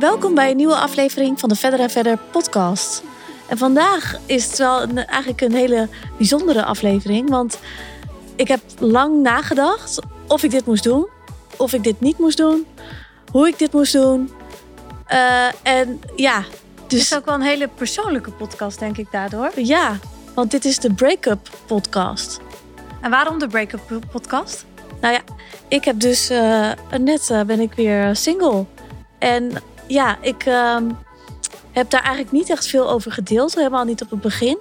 Welkom bij een nieuwe aflevering van de Verder en Verder podcast. En vandaag is het wel een, eigenlijk een hele bijzondere aflevering, want ik heb lang nagedacht of ik dit moest doen, of ik dit niet moest doen, hoe ik dit moest doen. Uh, en ja, dus... Het is ook wel een hele persoonlijke podcast, denk ik, daardoor. Ja, want dit is de Breakup podcast. En waarom de Breakup podcast? Nou ja, ik heb dus uh, net uh, ben ik weer single. En ja, ik uh, heb daar eigenlijk niet echt veel over gedeeld. Helemaal niet op het begin.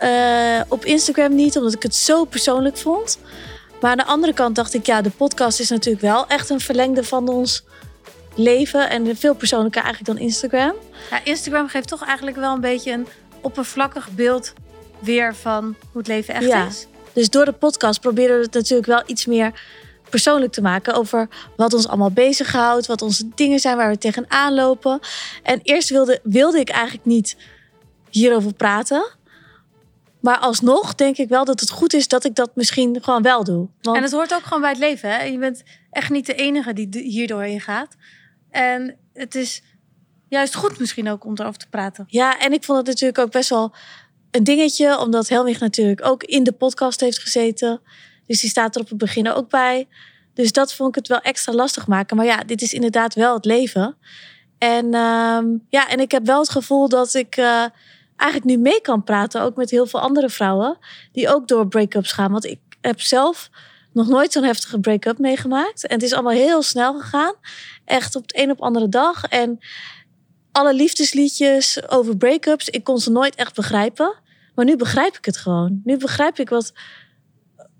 Uh, op Instagram niet, omdat ik het zo persoonlijk vond. Maar aan de andere kant dacht ik, ja, de podcast is natuurlijk wel echt een verlengde van ons leven. En veel persoonlijker eigenlijk dan Instagram. Ja, Instagram geeft toch eigenlijk wel een beetje een oppervlakkig beeld weer van hoe het leven echt ja. is. Dus door de podcast proberen we het natuurlijk wel iets meer persoonlijk te maken over wat ons allemaal bezighoudt, wat onze dingen zijn waar we tegenaan lopen. En eerst wilde, wilde ik eigenlijk niet hierover praten. Maar alsnog denk ik wel dat het goed is dat ik dat misschien gewoon wel doe. Want... En het hoort ook gewoon bij het leven. Hè? Je bent echt niet de enige die hier doorheen gaat. En het is juist goed misschien ook om erover te praten. Ja, en ik vond het natuurlijk ook best wel een dingetje, omdat Helmich natuurlijk ook in de podcast heeft gezeten. Dus die staat er op het begin ook bij. Dus dat vond ik het wel extra lastig maken. Maar ja, dit is inderdaad wel het leven. En uh, ja, en ik heb wel het gevoel dat ik uh, eigenlijk nu mee kan praten, ook met heel veel andere vrouwen die ook door break-ups gaan. Want ik heb zelf nog nooit zo'n heftige break-up meegemaakt. En het is allemaal heel snel gegaan. Echt op de een op andere dag. En alle liefdesliedjes over break-ups, ik kon ze nooit echt begrijpen. Maar nu begrijp ik het gewoon. Nu begrijp ik wat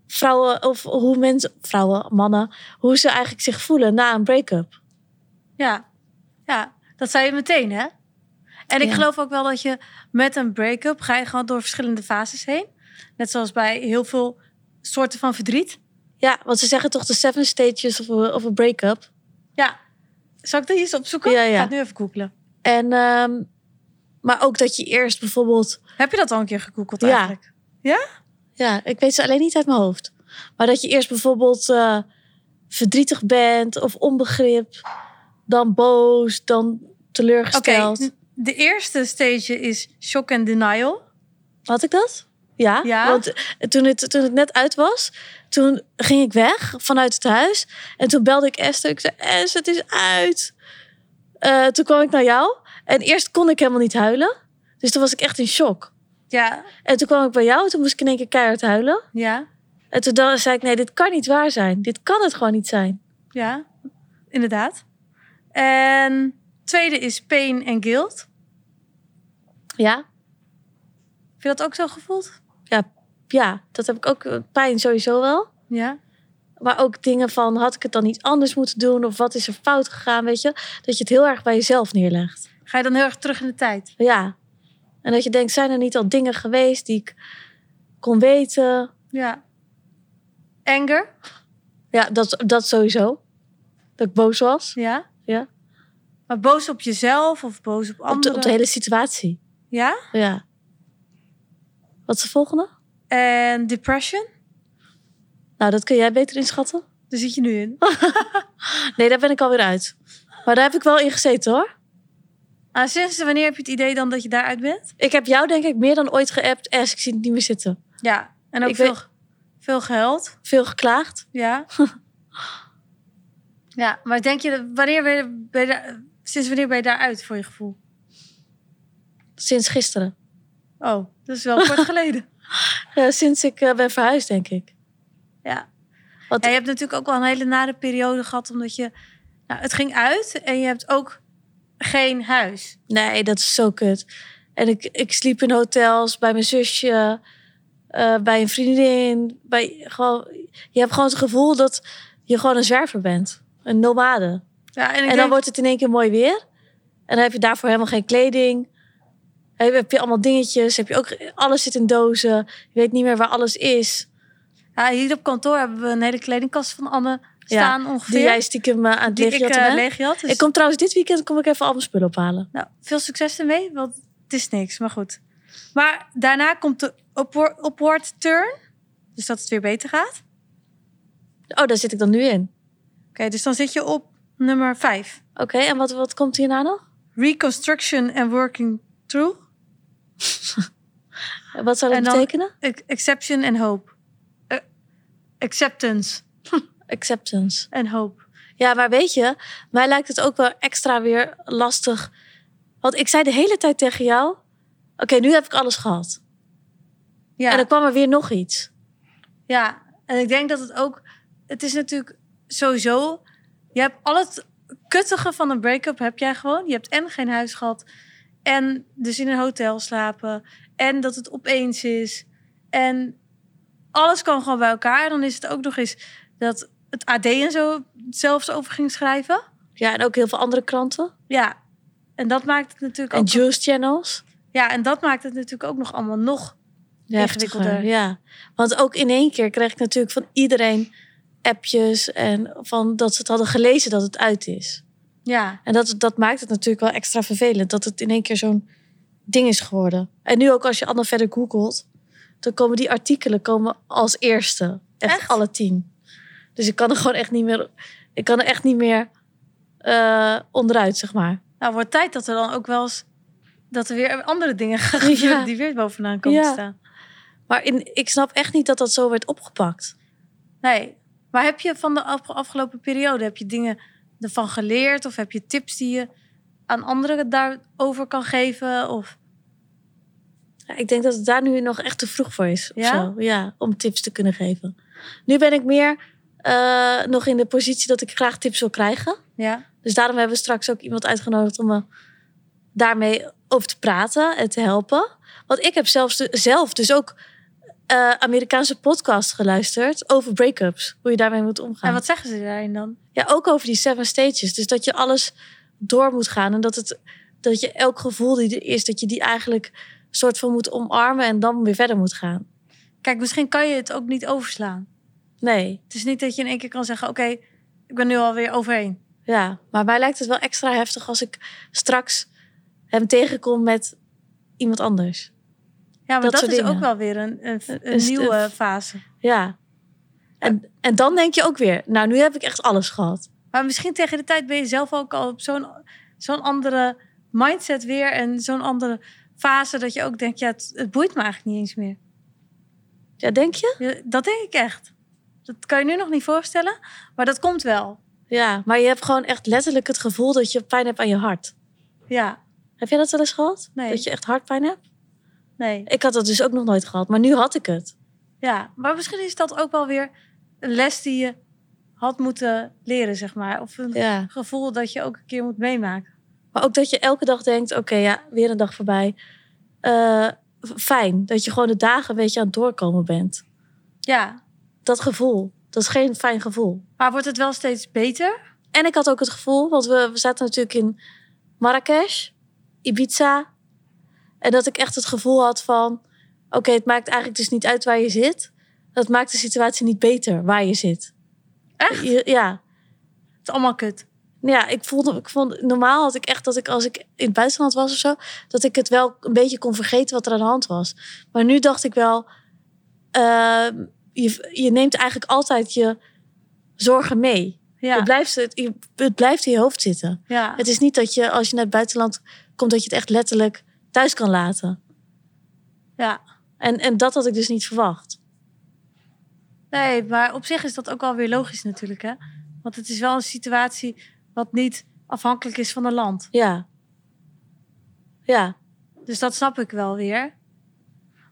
vrouwen, of hoe mensen, vrouwen, mannen, hoe ze eigenlijk zich voelen na een break-up. Ja, ja, dat zei je meteen, hè? En ik geloof ook wel dat je met een break-up ga je gewoon door verschillende fases heen. Net zoals bij heel veel soorten van verdriet. Ja, want ze zeggen toch de seven stages of a, of a break-up. Ja. Zal ik dat eens opzoeken? Ja, ja. Ik ga het nu even googlen. En, um, maar ook dat je eerst bijvoorbeeld... Heb je dat al een keer gegoogeld eigenlijk? Ja? Ja, ik weet ze alleen niet uit mijn hoofd. Maar dat je eerst bijvoorbeeld uh, verdrietig bent of onbegrip, dan boos, dan teleurgesteld. Okay, de eerste stage is shock and denial. Had ik dat? Ja, ja. want toen het, toen het net uit was, toen ging ik weg vanuit het huis. En toen belde ik Esther. Ik zei, Esther, het is uit. Uh, toen kwam ik naar jou. En eerst kon ik helemaal niet huilen. Dus toen was ik echt in shock. Ja. En toen kwam ik bij jou. Toen moest ik in één keer keihard huilen. Ja. En toen zei ik, nee, dit kan niet waar zijn. Dit kan het gewoon niet zijn. Ja, inderdaad. En tweede is pain en guilt. Ja. Heb je dat ook zo gevoeld? Ja, ja, dat heb ik ook. Pijn sowieso wel. Ja. Maar ook dingen van, had ik het dan niet anders moeten doen? Of wat is er fout gegaan, weet je? Dat je het heel erg bij jezelf neerlegt. Ga je dan heel erg terug in de tijd? Ja. En dat je denkt, zijn er niet al dingen geweest die ik kon weten? Ja. Anger? Ja, dat, dat sowieso. Dat ik boos was. Ja? Ja. Maar boos op jezelf of boos op anderen? Op de, op de hele situatie. Ja? Ja. Wat is de volgende? En depression? Nou, dat kun jij beter inschatten. Daar zit je nu in. nee, daar ben ik alweer uit. Maar daar heb ik wel in gezeten hoor. Ah, sinds wanneer heb je het idee dan dat je daaruit bent? Ik heb jou denk ik meer dan ooit geappt. En ik zie het niet meer zitten. Ja, en ook ik veel, weet, veel gehuild. Veel geklaagd. Ja. ja, maar denk je, wanneer ben je, ben je daar, sinds wanneer ben je daaruit voor je gevoel? Sinds gisteren. Oh, dat is wel kort geleden. Ja, sinds ik uh, ben verhuisd, denk ik. Ja. Want, ja, je hebt natuurlijk ook wel een hele nare periode gehad, omdat je... Nou, het ging uit en je hebt ook geen huis. Nee, dat is zo kut. En ik, ik sliep in hotels bij mijn zusje, uh, bij een vriendin. Bij, gewoon, je hebt gewoon het gevoel dat je gewoon een zwerver bent. Een nomade. Ja, en, en dan denk... wordt het in één keer mooi weer. En dan heb je daarvoor helemaal geen kleding. Heb je allemaal dingetjes. Heb je ook, alles zit in dozen. Je weet niet meer waar alles is. Ja, hier op kantoor hebben we een hele kledingkast van Anne staan ja, ongeveer. Die jij stiekem uh, aan het die ik, uh, leeg had. Dus... Ik kom trouwens dit weekend kom ik even al mijn spullen ophalen. Nou, veel succes ermee, want het is niks, maar goed. Maar daarna komt de upward, upward turn, dus dat het weer beter gaat. Oh, daar zit ik dan nu in. Oké, okay, dus dan zit je op nummer vijf. Oké, en wat, wat komt hierna nog? Reconstruction and working through. Wat zou dat betekenen? Exception and hope. Eh, acceptance Acceptance. en hope. Ja, maar weet je, mij lijkt het ook wel extra weer lastig. Want ik zei de hele tijd tegen jou: Oké, nu heb ik alles gehad. Ja. En dan kwam er weer nog iets. Ja, en ik denk dat het ook... Het is natuurlijk sowieso... Je hebt al het kuttige van een break-up heb jij gewoon. Je hebt en geen huis gehad. En dus in een hotel slapen. En dat het opeens is. En alles kwam gewoon bij elkaar. En dan is het ook nog eens dat het AD en zo zelfs over ging schrijven. Ja, en ook heel veel andere kranten. Ja, en dat maakt het natuurlijk En ook... juice channels. Ja, en dat maakt het natuurlijk ook nog allemaal nog... Ja, Ingewikkelder. Ja, want ook in één keer kreeg ik natuurlijk van iedereen appjes en van dat ze het hadden gelezen dat het uit is. Ja, En dat, dat maakt het natuurlijk wel extra vervelend dat het in één keer zo'n ding is geworden. En nu ook als je allemaal verder googelt, dan komen die artikelen komen als eerste. Echt, Echt? alle tien. Dus ik kan er gewoon echt niet meer, ik kan er echt niet meer eh, onderuit, zeg maar. nou wordt tijd dat er dan ook wel eens... Dat er weer andere dingen gaan gebeuren Ja. die weer bovenaan komen Ja. staan. Maar in, ik snap echt niet dat dat zo werd opgepakt. Nee. Maar heb je van de af- afgelopen periode, heb je dingen ervan geleerd? Of heb je tips die je aan anderen daarover kan geven? Of... Ja, ik denk dat het daar nu nog echt te vroeg voor is. Ja? zo. ja om tips te kunnen geven. Nu ben ik meer eh, nog in de positie dat ik graag tips wil krijgen. Ja? Dus daarom hebben we straks ook iemand uitgenodigd om me daarmee over te praten en te helpen. Want ik heb zelfs de- zelf dus ook eh, Amerikaanse podcast geluisterd over breakups. Hoe je daarmee moet omgaan. En wat zeggen ze daarin dan? Ja, ook over die seven stages. Dus dat je alles door moet gaan. En dat, het, dat je elk gevoel die er is, dat je die eigenlijk soort van moet omarmen en dan weer verder moet gaan. Kijk, misschien kan je het ook niet overslaan. Nee, Het is niet dat je in één keer kan zeggen... oké, ik ben nu alweer overheen. ja. Maar mij lijkt het wel extra heftig als ik straks hem tegenkom met iemand anders. Ja, maar Dat is dingen. ook wel weer een, een, een nieuwe fase. Ja. En, en dan denk je ook weer, nou, nu heb ik echt alles gehad. Maar misschien tegen de tijd ben je zelf ook al op zo'n zo'n andere mindset weer... en zo'n andere fase dat je ook denkt... ja, het, het boeit me eigenlijk niet eens meer. Ja, denk je? Ja, dat denk ik echt. Dat kan je nu nog niet voorstellen, maar dat komt wel. Ja, maar je hebt gewoon echt letterlijk het gevoel dat je pijn hebt aan je hart. Ja, Heb jij dat wel eens gehad? Nee. Dat je echt hartpijn hebt? nee. Ik had dat dus ook nog nooit gehad, maar nu had ik het. Ja, maar misschien is dat ook wel weer een les die je had moeten leren, zeg maar. Of een Ja. gevoel dat je ook een keer moet meemaken. Maar ook dat je elke dag denkt, oké, ja, weer een dag voorbij. Eh, fijn, dat je gewoon de dagen een beetje aan het doorkomen bent. Ja, Dat gevoel, dat is geen fijn gevoel. maar wordt het wel steeds beter? En ik had ook het gevoel, want we, we zaten natuurlijk in Marrakesh, Ibiza. En dat ik echt het gevoel had van, oké, het maakt eigenlijk dus niet uit waar je zit. Dat maakt de situatie niet beter waar je zit. Echt? Je- ja, Het is allemaal kut. ja, ik voelde, ik vond, normaal had ik echt dat ik als ik in het buitenland was of zo, dat ik het wel een beetje kon vergeten wat er aan de hand was. Maar nu dacht ik wel, eh, je, je neemt eigenlijk altijd je zorgen mee. Ja, Het, blijft, het, je- het blijft in je hoofd zitten. ja. Het is niet dat je als je naar het buitenland komt, dat je het echt letterlijk thuis kan laten. ja. En, en dat had ik dus niet verwacht. Nee, maar op zich is dat ook wel weer logisch natuurlijk, hè? Want het is wel een situatie wat niet afhankelijk is van een land. Ja. Ja. Dus dat snap ik wel weer.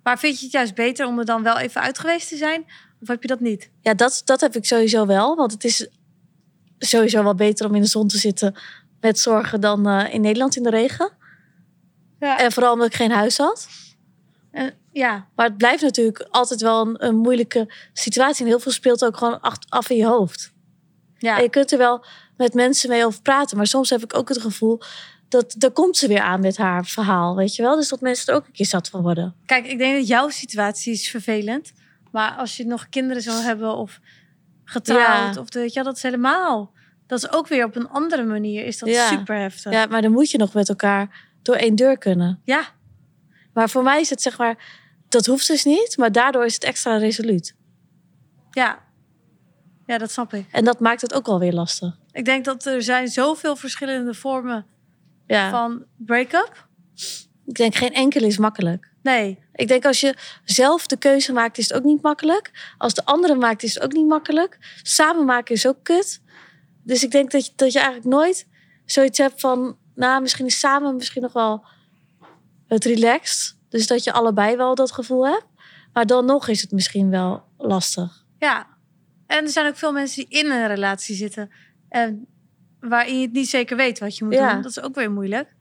Maar vind je het juist beter om er dan wel even uit geweest te zijn? Of heb je dat niet? Ja, dat, dat heb ik sowieso wel. Want het is sowieso wel beter om in de zon te zitten met zorgen dan eh, in Nederland in de regen. Ja. En vooral omdat ik geen huis had. En, ja, Maar het blijft natuurlijk altijd wel een, een moeilijke situatie. En heel veel speelt ook gewoon af in je hoofd. ja. En je kunt er wel met mensen mee over praten. Maar soms heb ik ook het gevoel dat daar komt ze weer aan met haar verhaal. Weet je wel? Dus dat mensen er ook een keer zat van worden. Kijk, ik denk dat jouw situatie is vervelend. Maar als je nog kinderen zou hebben of getrouwd, Ja. of de, weet je, dat is helemaal. Dat is ook weer op een andere manier. Is dat Ja. super heftig. Ja, maar dan moet je nog met elkaar door één deur kunnen. ja, Maar voor mij is het zeg maar, dat hoeft dus niet, maar daardoor is het extra resoluut. ja. Ja, dat snap ik. En dat maakt het ook alweer lastig. Ik denk dat er zijn zoveel verschillende vormen Ja. van break-up. Ik denk geen enkele is makkelijk. Nee, Ik denk als je zelf de keuze maakt, is het ook niet makkelijk. Als de andere maakt, is het ook niet makkelijk. Samen maken is ook kut. Dus ik denk dat je, dat je eigenlijk nooit zoiets hebt van... Nou, misschien is samen misschien nog wel het relaxed. Dus dat je allebei wel dat gevoel hebt. Maar dan nog is het misschien wel lastig. ja. En er zijn ook veel mensen die in een relatie zitten. En waarin je het niet zeker weet wat je moet Ja. doen. Dat is ook weer moeilijk.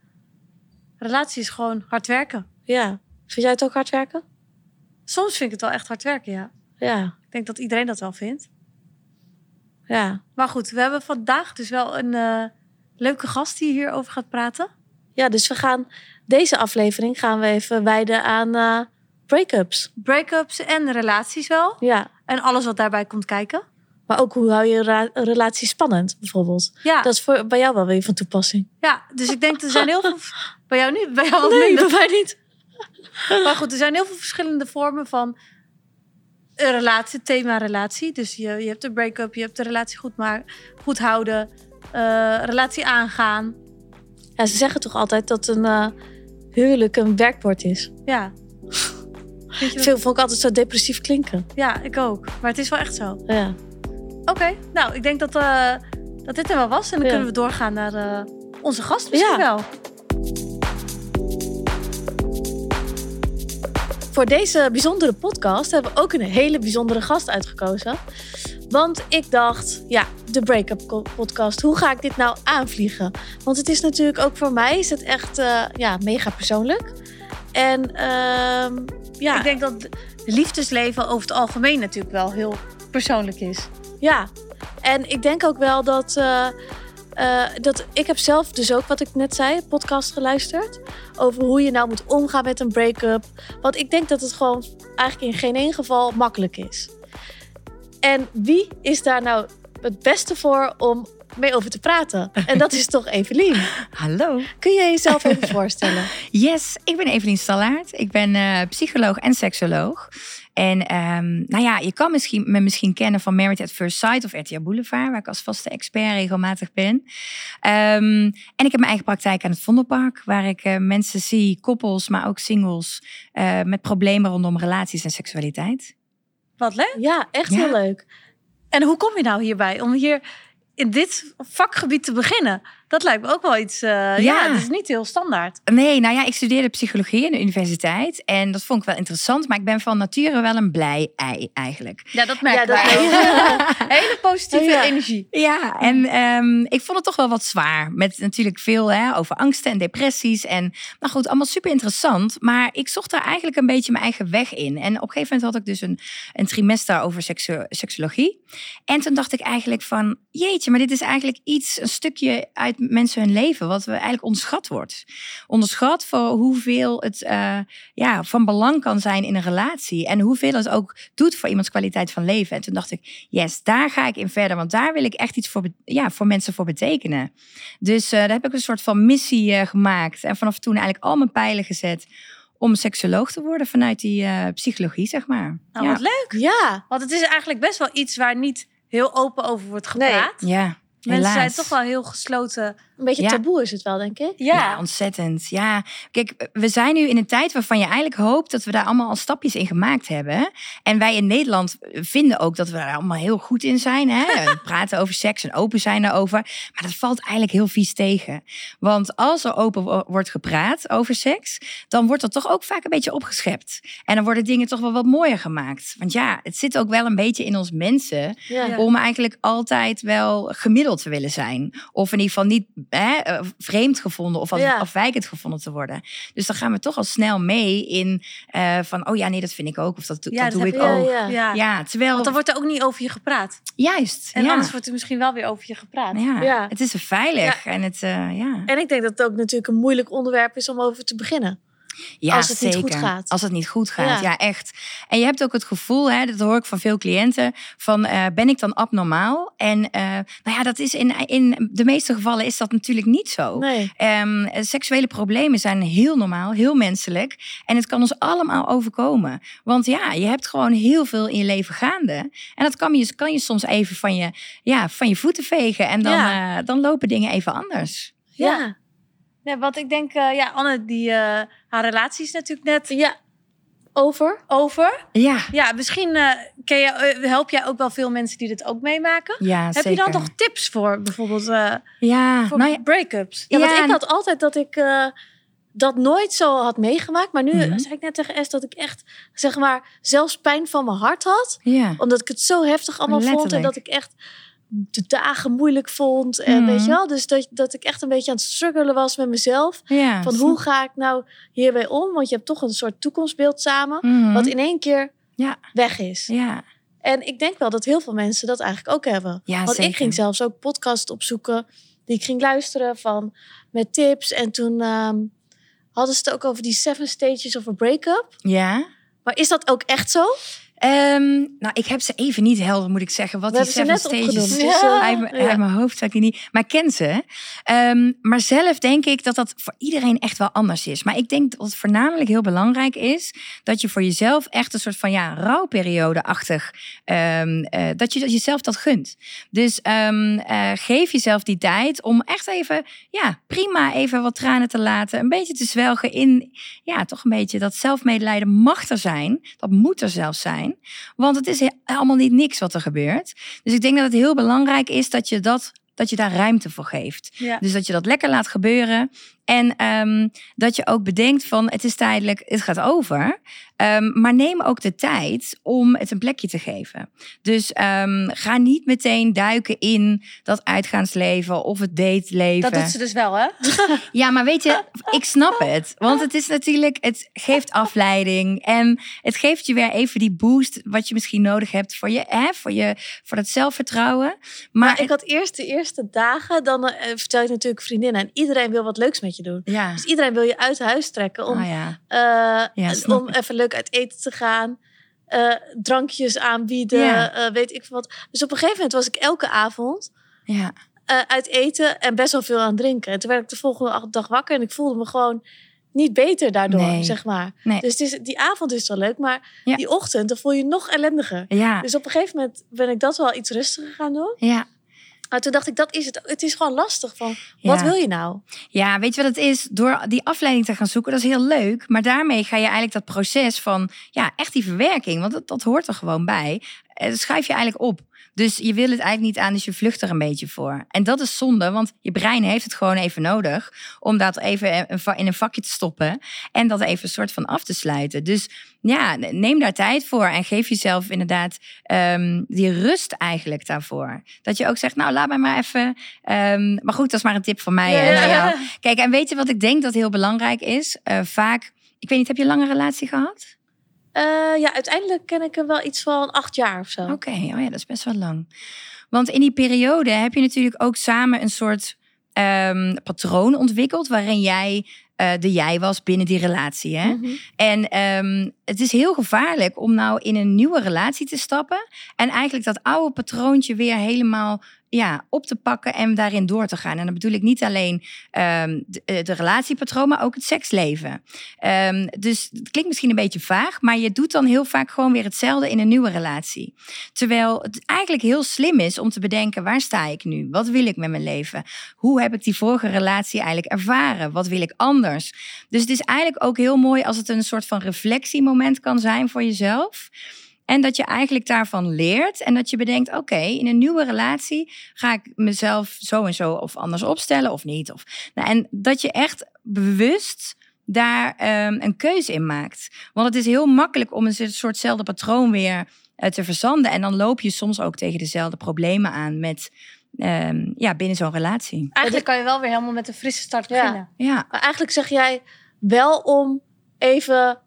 Relatie is gewoon hard werken. Ja. Vind jij het ook hard werken? Soms vind ik het wel echt hard werken, ja. Ja. Ik denk dat iedereen dat wel vindt. Ja. Maar goed, we hebben vandaag dus wel een eh, leuke gast die hierover gaat praten. Ja, dus we gaan... Deze aflevering gaan we even wijden aan eh break-ups. Break-ups en relaties wel. Ja. En alles wat daarbij komt kijken. Maar ook hoe hou je een relatie spannend, bijvoorbeeld. Ja, Dat is voor, bij jou wel weer van toepassing. ja dus ik denk er zijn heel veel... Bij jou niet, bij jou wat Nee, minder. bij mij niet. Maar goed, er zijn heel veel verschillende vormen van een relatie, thema relatie. Dus je, je hebt de break-up, je hebt de relatie goed, maar, goed houden, eh, relatie aangaan. Ja, ze zeggen toch altijd dat een eh, huwelijk een werkwoord is. Ja. Veel vond ik altijd zo depressief klinken. Ja, ik ook. Maar het is wel echt zo. Ja. Oké, nou, ik denk dat, eh, dat dit er wel was. En dan Ja. kunnen we doorgaan naar eh, onze gast misschien Ja. wel. Voor deze bijzondere podcast hebben we ook een hele bijzondere gast uitgekozen. Want ik dacht, ja, de Breakup podcast, hoe ga ik dit nou aanvliegen? Want het is natuurlijk ook voor mij is het echt eh, ja, mega persoonlijk. En ehm, ja, Ik denk dat het liefdesleven over het algemeen natuurlijk wel heel persoonlijk is. Ja, en ik denk ook wel dat, eh, eh, dat ik heb zelf dus ook, wat ik net zei, podcast geluisterd. Over hoe je nou moet omgaan met een break-up. Want ik denk dat het gewoon eigenlijk in geen één geval makkelijk is. En wie is daar nou het beste voor om mee over te praten? En dat is toch Evelien. Hallo. Kun je jezelf even voorstellen? Yes, ik ben Evelien Stallaert. Ik ben eh, psycholoog en seksoloog. En ehm, nou ja, je kan misschien, me misschien kennen van Married at First Sight of RTL Boulevard, waar ik als vaste expert regelmatig ben. Ehm, en ik heb mijn eigen praktijk aan het Vondelpark, waar ik eh, mensen zie, koppels, maar ook singles, eh, met problemen rondom relaties en seksualiteit. Wat leuk. Ja, echt Ja. heel leuk. En hoe kom je nou hierbij om hier in dit vakgebied te beginnen? Dat lijkt me ook wel iets. eh, ja. Ja. het is niet heel standaard. Nee, nou ja, ik studeerde psychologie in de universiteit en dat vond ik wel interessant, maar ik ben van nature wel een blij ei eigenlijk. Ja, dat merk Ja, ik. Hele positieve Ja. energie. Ja, en ehm, ik vond het toch wel wat zwaar. Met natuurlijk veel hè, over angsten en depressies. En, maar goed, allemaal super interessant. Maar ik zocht daar eigenlijk een beetje mijn eigen weg in. En op een gegeven moment had ik dus een, een trimester over seksu- seksologie. En toen dacht ik eigenlijk van, jeetje, maar dit is eigenlijk iets, een stukje uit mensen hun leven. Wat we eigenlijk onderschat wordt. Onderschat voor hoeveel het eh, ja, van belang kan zijn in een relatie. En hoeveel het ook doet voor iemands kwaliteit van leven. En toen dacht ik, yes, daar ga ik in verder. Want daar wil ik echt iets voor, ja, voor mensen voor betekenen. Dus eh, daar heb ik een soort van missie eh, gemaakt. En vanaf toen eigenlijk al mijn pijlen gezet om seksoloog te worden vanuit die eh, psychologie, zeg maar. Nou, ja. wat leuk. Ja, Want het is eigenlijk best wel iets waar niet heel open over wordt gepraat. ja, Mensen helaas. zijn toch wel heel gesloten. Een beetje Ja. taboe is het wel, denk ik. Ja. ontzettend. Ja, kijk, we zijn nu in een tijd waarvan je eigenlijk hoopt dat we daar allemaal al stapjes in gemaakt hebben. En wij in Nederland vinden ook dat we daar allemaal heel goed in zijn. Hè? En praten over seks en open zijn daarover. Maar dat valt eigenlijk heel vies tegen. Want als er open wo- wordt gepraat over seks, dan wordt dat toch ook vaak een beetje opgeschept. En dan worden dingen toch wel wat mooier gemaakt. Want ja, het zit ook wel een beetje in ons mensen. Ja. om eigenlijk altijd wel gemiddeld te willen zijn. Of in ieder geval niet hè, eh, vreemd gevonden of als Ja. afwijkend gevonden te worden. Dus dan gaan we toch al snel mee in eh, van, oh ja, nee, dat vind ik ook. Of dat, Ja, dat dat doe ik ook. ja. Ja. Ja, terwijl... Want dan wordt er ook niet over je gepraat. Juist, En ja. anders wordt er misschien wel weer over je gepraat. ja. Ja. Het is er veilig en het, eh, ja. En ik denk dat het ook natuurlijk een moeilijk onderwerp is om over te beginnen. Ja, Als het niet zeker. goed gaat. Als het niet goed gaat, Ja. ja. echt. En je hebt ook het gevoel, hè, dat hoor ik van veel cliënten, van eh, ben ik dan abnormaal? En eh, nou ja, dat is in, in de meeste gevallen is dat natuurlijk niet zo. Nee. Ehm, seksuele problemen zijn heel normaal, heel menselijk. En het kan ons allemaal overkomen. Want ja, je hebt gewoon heel veel in je leven gaande. En dat kan je, kan je soms even van je, ja, van je voeten vegen. En dan, Ja. eh, dan lopen dingen even anders. Ja. Ja. Want ik denk, eh, ja, Anne, die, eh, haar relatie is natuurlijk net Ja. Over. over. Ja, Ja, misschien eh, ken je, help jij ook wel veel mensen die dit ook meemaken. ja Heb zeker. je dan nog tips voor bijvoorbeeld eh, Ja, voor nou ja, break-ups? Ja, want ik had altijd dat ik eh, dat nooit zo had meegemaakt. Maar nu Mhm. zei ik net tegen S dat ik echt, zeg maar, zelfs pijn van mijn hart had. ja. Omdat ik het zo heftig allemaal vond. En Letterlijk. dat ik echt de dagen moeilijk vond. En Mhm. weet je wel, dus dat, dat ik echt een beetje aan het struggelen was met mezelf. ja. Van hoe ga ik nou hierbij om? Want je hebt toch een soort toekomstbeeld samen. Mhm. Wat in één keer Ja. weg is. Ja, En ik denk wel dat heel veel mensen dat eigenlijk ook hebben. Ja, Want ik ging zelfs ook podcasts opzoeken die ik ging luisteren van met tips. En toen ehm, hadden ze het ook over die seven stages of a breakup. ja. Maar is dat ook echt zo? Ehm, nou, ik heb ze even niet helder, moet ik zeggen. Wat die seven stages uit, mijn- ja. uit mijn hoofd zou ik niet. Maar ik ken ze. Ehm, maar zelf denk ik dat dat voor iedereen echt wel anders is. Maar ik denk dat het voornamelijk heel belangrijk is dat je voor jezelf echt een soort van ja, rouwperiode-achtig. ehm, eh, dat je dat jezelf dat gunt. Dus eh, geef jezelf die tijd om echt even, ja, prima even wat tranen te laten. Een beetje te zwelgen in, ja, toch een beetje dat zelfmedelijden mag er zijn. Dat moet er zelfs zijn. Want het is he- allemaal niet niks wat er gebeurt. Dus ik denk dat het heel belangrijk is dat je, dat, dat je daar ruimte voor geeft. Ja. Dus dat je dat lekker laat gebeuren. En ehm, dat je ook bedenkt van het is tijdelijk, het gaat over. Ehm, maar neem ook de tijd om het een plekje te geven. Dus ehm, ga niet meteen duiken in dat uitgaansleven of het dateleven. Dat doet ze dus wel, hè? Ja, maar weet je, ik snap het. Want het is natuurlijk, het geeft afleiding. En het geeft je weer even die boost wat je misschien nodig hebt voor je, hè, voor je, voor dat zelfvertrouwen. Maar, Maar ik had eerst de eerste dagen, dan eh, vertel je natuurlijk vriendinnen. En iedereen wil wat leuks met je doen. ja, Dus iedereen wil je uit huis trekken om, ah, ja. eh, Ja, om even leuk uit eten te gaan. eh, drankjes aanbieden, Ja. eh, weet ik wat. Dus op een gegeven moment was ik elke avond ja. uit eten en best wel veel aan het drinken. En toen werd ik de volgende dag wakker en ik voelde me gewoon niet beter daardoor, Nee. zeg maar. Nee. Dus het is, die avond is wel leuk, maar die ochtend, dan voel je je nog ellendiger. Ja, Dus op een gegeven moment ben ik dat wel iets rustiger gaan doen. ja. Maar toen dacht ik, dat is het. Het is gewoon lastig van, wat Ja. wil je nou? Ja, weet je wat het is? Door die afleiding te gaan zoeken, dat is heel leuk. Maar daarmee ga je eigenlijk dat proces van, ja, echt die verwerking, want dat, dat hoort er gewoon bij. eh, schrijf je eigenlijk op. Dus je wil het eigenlijk niet aan, dus je vlucht er een beetje voor. En dat is zonde, want je brein heeft het gewoon even nodig om dat even in een vakje te stoppen en dat even een soort van af te sluiten. Dus ja, neem daar tijd voor en geef jezelf inderdaad ehm, die rust eigenlijk daarvoor. Dat je ook zegt, nou laat mij maar even. ehm, maar goed, dat is maar een tip van mij hè, jou. Kijk, en weet je wat ik denk dat heel belangrijk is? Eh, vaak, ik weet niet, heb je een lange relatie gehad? Eh, ja, uiteindelijk ken ik hem wel iets van acht jaar of zo. Oké, oh ja, dat is best wel lang. Want in die periode heb je natuurlijk ook samen een soort ehm, patroon ontwikkeld waarin jij eh, de jij was binnen die relatie. Hè? Mhm. En ehm, het is heel gevaarlijk om nou in een nieuwe relatie te stappen en eigenlijk dat oude patroontje weer helemaal ja, op te pakken en daarin door te gaan. En dan bedoel ik niet alleen de, eh, de relatiepatroon, maar ook het seksleven. Ehm, dus het klinkt misschien een beetje vaag, maar je doet dan heel vaak gewoon weer hetzelfde in een nieuwe relatie. Terwijl het eigenlijk heel slim is om te bedenken, waar sta ik nu? Wat wil ik met mijn leven? Hoe heb ik die vorige relatie eigenlijk ervaren? Wat wil ik anders? Dus het is eigenlijk ook heel mooi als het een soort van reflectiemoment kan zijn voor jezelf. En dat je eigenlijk daarvan leert en dat je bedenkt: oké, in een nieuwe relatie ga ik mezelf zo en zo of anders opstellen of niet. Of, nou, en dat je echt bewust daar ehm, een keuze in maakt. Want het is heel makkelijk om een soortzelfde patroon weer eh, te verzanden. En dan loop je soms ook tegen dezelfde problemen aan met, ehm, ja, binnen zo'n relatie. Eigenlijk kan je wel weer helemaal met een frisse start Ja. beginnen. Ja, Maar eigenlijk zeg jij wel om even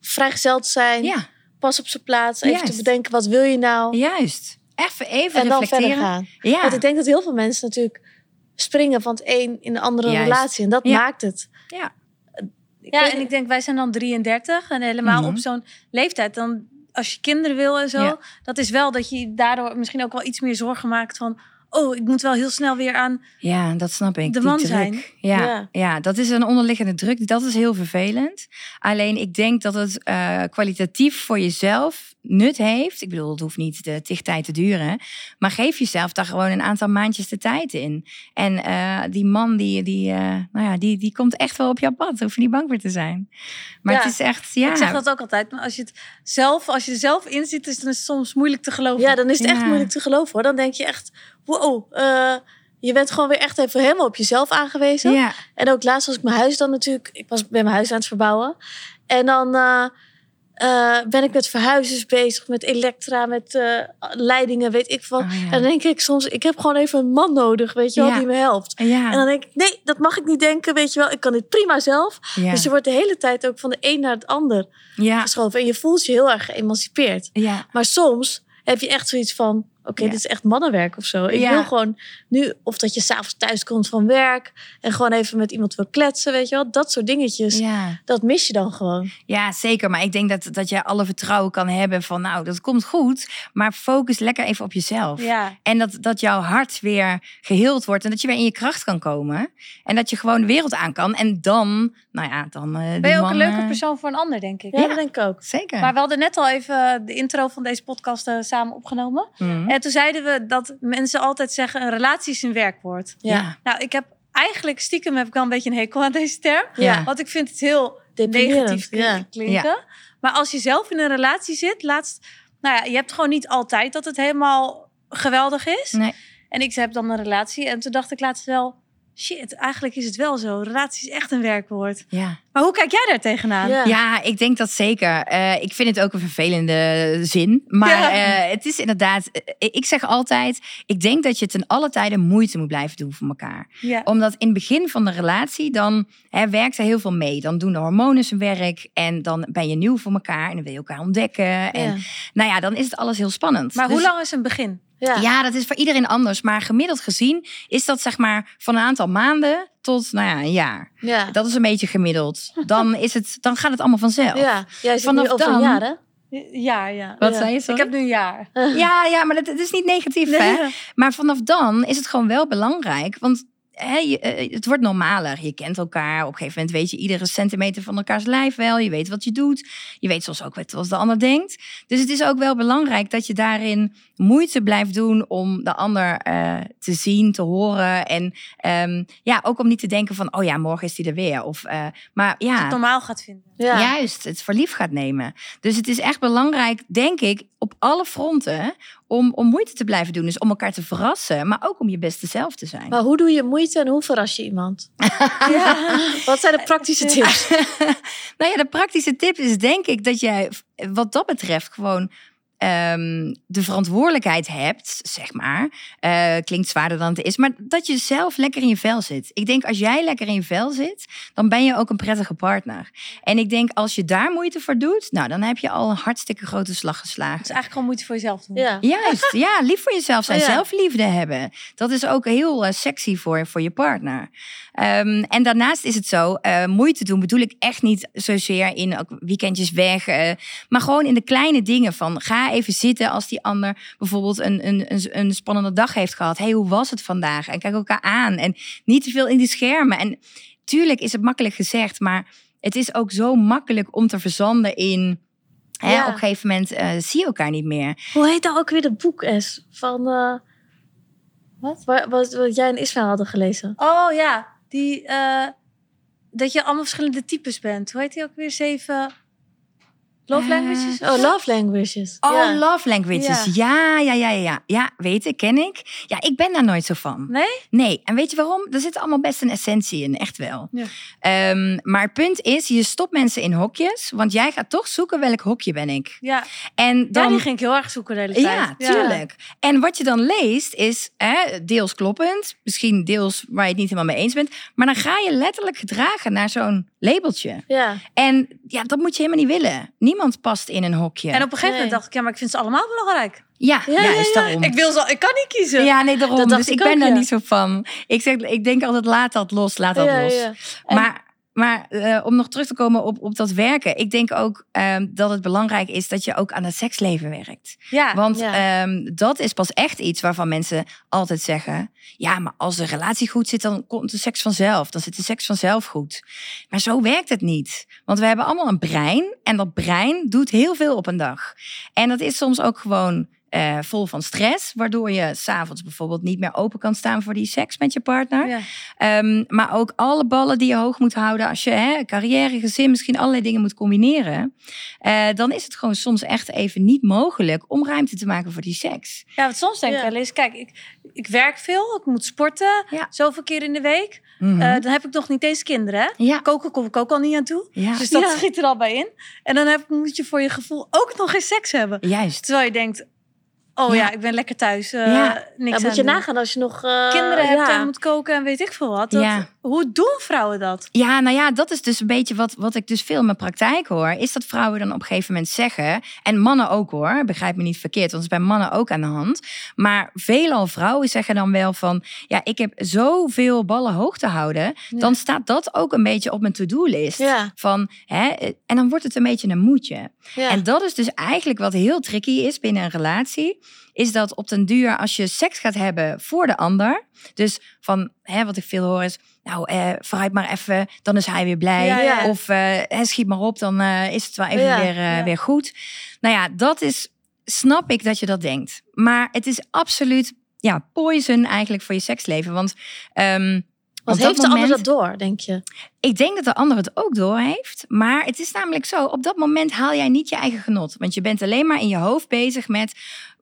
vrijgezel te zijn. ja Pas op zijn plaats. Even te bedenken, wat wil je nou? juist. Even, even en dan verder reflecteren. gaan. Ja. Want ik denk dat heel veel mensen natuurlijk springen van het een in de andere Juist. relatie. En dat Ja. maakt het Ja. ik Ja, en ik denk, wij zijn dan 33 en helemaal Mhm. op zo'n leeftijd. Dan als je kinderen wil en zo, Ja. dat is wel dat je daardoor misschien ook wel iets meer zorgen maakt van, oh, ik moet wel heel snel weer aan. Ja, dat snap ik. De die man druk. zijn. Ja, Ja. ja. dat is een onderliggende druk. Dat is heel vervelend. Alleen ik denk dat het eh, kwalitatief voor jezelf nut heeft. Ik bedoel, het hoeft niet de tig tijd te duren. Maar geef jezelf daar gewoon een aantal maandjes de tijd in. En eh, die man, die, die, eh, nou ja, die, die komt echt wel op jouw pad. Hoef je niet bang voor te zijn. Maar Ja. het is echt, ja. Ik zeg dat ook altijd, maar als je het zelf, als je er zelf in zit, is, het soms moeilijk te geloven. Ja, dan is het echt moeilijk te geloven hoor. Dan denk je echt, wow, eh, je bent gewoon weer echt even helemaal op jezelf aangewezen. Ja, En ook laatst was ik mijn huis dan natuurlijk, ik was ben mijn huis aan het verbouwen. En dan eh, eh, ben ik met verhuizers bezig, met elektra, met leidingen, weet ik wat. Oh, ja. En dan denk ik soms, ik heb gewoon even een man nodig, weet je wel, Ja. die me helpt. En dan denk ik, nee, dat mag ik niet denken, weet je wel. Ik kan dit prima zelf. Dus je wordt de hele tijd ook van de een naar het ander geschoven. En je voelt je heel erg geëmancipeerd. Maar soms heb je echt zoiets van: oké, Ja. dit is echt mannenwerk of zo. Ik Ja. wil gewoon nu, of dat je s'avonds thuis komt van werk en gewoon even met iemand wil kletsen, weet je wel. Dat soort dingetjes, ja. dat mis je dan gewoon. Ja, zeker. Maar ik denk dat, dat je alle vertrouwen kan hebben van, nou, dat komt goed. Maar focus lekker even op jezelf. Ja. En dat, dat jouw hart weer geheeld wordt en dat je weer in je kracht kan komen. En dat je gewoon de wereld aan kan. En dan, nou ja, dan. eh, die Ben je ook een leuke persoon voor een ander, denk ik. Ja, dat denk ik ook. Zeker. Maar we hadden net al even de intro van deze podcast eh, samen opgenomen. Mhm. En toen zeiden we dat mensen altijd zeggen: een relatie is een werkwoord. Ja. Nou, ik heb eigenlijk stiekem heb ik wel een beetje een hekel aan deze term. Ja. Want ik vind het heel negatief ja. klinken. Maar als je zelf in een relatie zit, laatst, nou ja, je hebt gewoon niet altijd dat het helemaal geweldig is. Nee. En ik heb dan een relatie en toen dacht ik laatst wel, shit, eigenlijk is het wel zo. Relatie is echt een werkwoord. Ja. Maar hoe kijk jij daar tegenaan? Ja. Ja, ik denk dat zeker. Eh, ik vind het ook een vervelende zin. Maar Ja. eh, het is inderdaad, eh, ik zeg altijd, ik denk dat je ten alle tijde moeite moet blijven doen voor elkaar. Ja. Omdat in het begin van de relatie, dan hè, werkt er heel veel mee. Dan doen de hormonen zijn werk en dan ben je nieuw voor elkaar en dan wil je elkaar ontdekken. En Ja. nou ja, dan is het alles heel spannend. Maar Dus- hoe lang is een begin? Ja. Ja, dat is voor iedereen anders. Maar gemiddeld gezien is dat zeg maar van een aantal maanden tot nou ja, een jaar. Ja. Dat is een beetje gemiddeld. Dan, is het, dan gaat het allemaal vanzelf. Ja. Jij zit Vanaf nu over dan- een jaar, hè? Ja, ja. Wat Ja. zei je? Ik Sorry? heb nu een jaar. Ja, ja, maar het, het is niet negatief, hè? Maar vanaf dan is het gewoon wel belangrijk. Want je, eh, het wordt normaler. Je kent elkaar. Op een gegeven moment weet je iedere centimeter van elkaars lijf wel. Je weet wat je doet. Je weet soms ook wat de ander denkt. Dus het is ook wel belangrijk dat je daarin moeite blijft doen om de ander eh, te zien, te horen. En ehm, ja, ook om niet te denken van, oh ja, morgen is die er weer. Of, eh, maar Als ja, het normaal gaat vinden. Ja. Juist, het verlief gaat nemen. Dus het is echt belangrijk, denk ik, op alle fronten om, om moeite te blijven doen. Dus om elkaar te verrassen, maar ook om je beste zelf te zijn. Maar hoe doe je moeite en hoe verras je iemand? Wat zijn de praktische tips? nou ja, de praktische tip is denk ik dat jij wat dat betreft gewoon ehm, de verantwoordelijkheid hebt, zeg maar. Eh, klinkt zwaarder dan het is, maar dat je zelf lekker in je vel zit. Ik denk als jij lekker in je vel zit, dan ben je ook een prettige partner. En ik denk als je daar moeite voor doet, nou dan heb je al een hartstikke grote slag geslagen. Het is eigenlijk gewoon moeite voor jezelf doen. Ja. Juist, ja, lief voor jezelf zijn, Oh ja. zelfliefde hebben. Dat is ook heel eh, sexy voor, voor je partner. Ehm, en daarnaast is het zo, eh, moeite doen bedoel ik echt niet zozeer in ook weekendjes weg. eh, maar gewoon in de kleine dingen van ga even zitten als die ander bijvoorbeeld een, een, een, een spannende dag heeft gehad. hey, hoe was het vandaag? En kijk elkaar aan en niet te veel in die schermen. En tuurlijk is het makkelijk gezegd, maar het is ook zo makkelijk om te verzanden in... Hè, Ja. Op een gegeven moment eh, zie je elkaar niet meer. Hoe heet nou ook weer dat boek, Es? Van, eh, Wat? Wat, wat, wat jij en Ismaël hadden gelezen. Oh ja, die, eh, dat je allemaal verschillende types bent. Hoe heet die ook weer? Zeven love Eh, languages? Oh, Love Languages. Oh, ja. love languages. Ja. Ja, ja, ja, ja. Ja, weet ik, ken ik. Ja, ik ben daar nooit zo van. Nee? Nee, en weet je waarom? Er zit allemaal best een essentie in, echt wel. Ja. Ehm, maar het punt is, je stopt mensen in hokjes, want jij gaat toch zoeken welk hokje ben ik. Ja. En dan, ja, die ging ik heel erg zoeken de hele tijd. Ja, tuurlijk. En wat je dan leest is hè, deels kloppend, misschien deels waar je het niet helemaal mee eens bent, maar dan ga je letterlijk gedragen naar zo'n labeltje. Ja. En ja, dat moet je helemaal niet willen. Niemand past in een hokje. En op een gegeven moment Nee. dacht ik, ja, maar ik vind ze allemaal belangrijk. Ja, Ja, ja, ja. daarom. Ik wil ze, ik kan niet kiezen. Ja, nee, daarom. Dat dus ik ik ben ook, daar ja. niet zo van. Ik zeg, ik denk altijd, laat dat los, laat dat ja, los. ja. En- Maar, Maar eh, om nog terug te komen op, op dat werken. Ik denk ook ehm, dat het belangrijk is dat je ook aan het seksleven werkt. Ja, Want ja. ehm, dat is pas echt iets waarvan mensen altijd zeggen: ja, maar als de relatie goed zit, dan komt de seks vanzelf. Dan zit de seks vanzelf goed. Maar zo werkt het niet. Want we hebben allemaal een brein en dat brein doet heel veel op een dag. En dat is soms ook gewoon. Eh, vol van stress, waardoor je s'avonds bijvoorbeeld niet meer open kan staan voor die seks met je partner. ja. Ehm, maar ook alle ballen die je hoog moet houden als je hè, carrière, gezin, misschien allerlei dingen moet combineren. eh, dan is het gewoon soms echt even niet mogelijk om ruimte te maken voor die seks. ja, want soms denk ik Ja. wel eens, kijk, ik, ik werk veel, ik moet sporten, Ja. zoveel keer in de week. Mhm. Eh, dan heb ik nog niet eens kinderen. Hè? ja. Koken kom ik ook al niet aan toe. ja, Dus dat Ja. schiet er al bij in. En dan heb, moet je voor je gevoel ook nog geen seks hebben. juist. Terwijl je denkt, oh ja, ik ben lekker thuis. eh, Ja. niks aan moet je nagaan als je nog eh, Kinderen hebt ja. en moet koken en weet ik veel wat. Dat, Ja. Hoe doen vrouwen dat? Ja, nou ja, dat is dus een beetje wat, wat ik dus veel in mijn praktijk hoor. Is dat vrouwen dan op een gegeven moment zeggen. En mannen ook hoor, begrijp me niet verkeerd. Want het is bij mannen ook aan de hand. Maar veelal vrouwen zeggen dan wel van. Ja, ik heb zoveel ballen hoog te houden. Dan staat dat ook een beetje op mijn to-do-list. Ja. Van, hè, en dan wordt het een beetje een moedje. Ja. En dat is dus eigenlijk wat heel tricky is binnen een relatie. Is dat op den duur als je seks gaat hebben voor de ander. Dus van hè, wat ik veel hoor is. Nou, eh, vooruit maar even, dan is hij weer blij. Ja, ja. Of eh, schiet maar op, dan eh, is het wel even Ja, weer, eh, weer goed. Nou ja, dat is, snap ik dat je dat denkt. Maar het is absoluut ja, poison eigenlijk voor je seksleven. Want, ehm, dat heeft de ander dat door, denk je? ik denk dat de ander het ook door heeft. Maar het is namelijk zo, op dat moment haal jij niet je eigen genot. Want je bent alleen maar in je hoofd bezig met...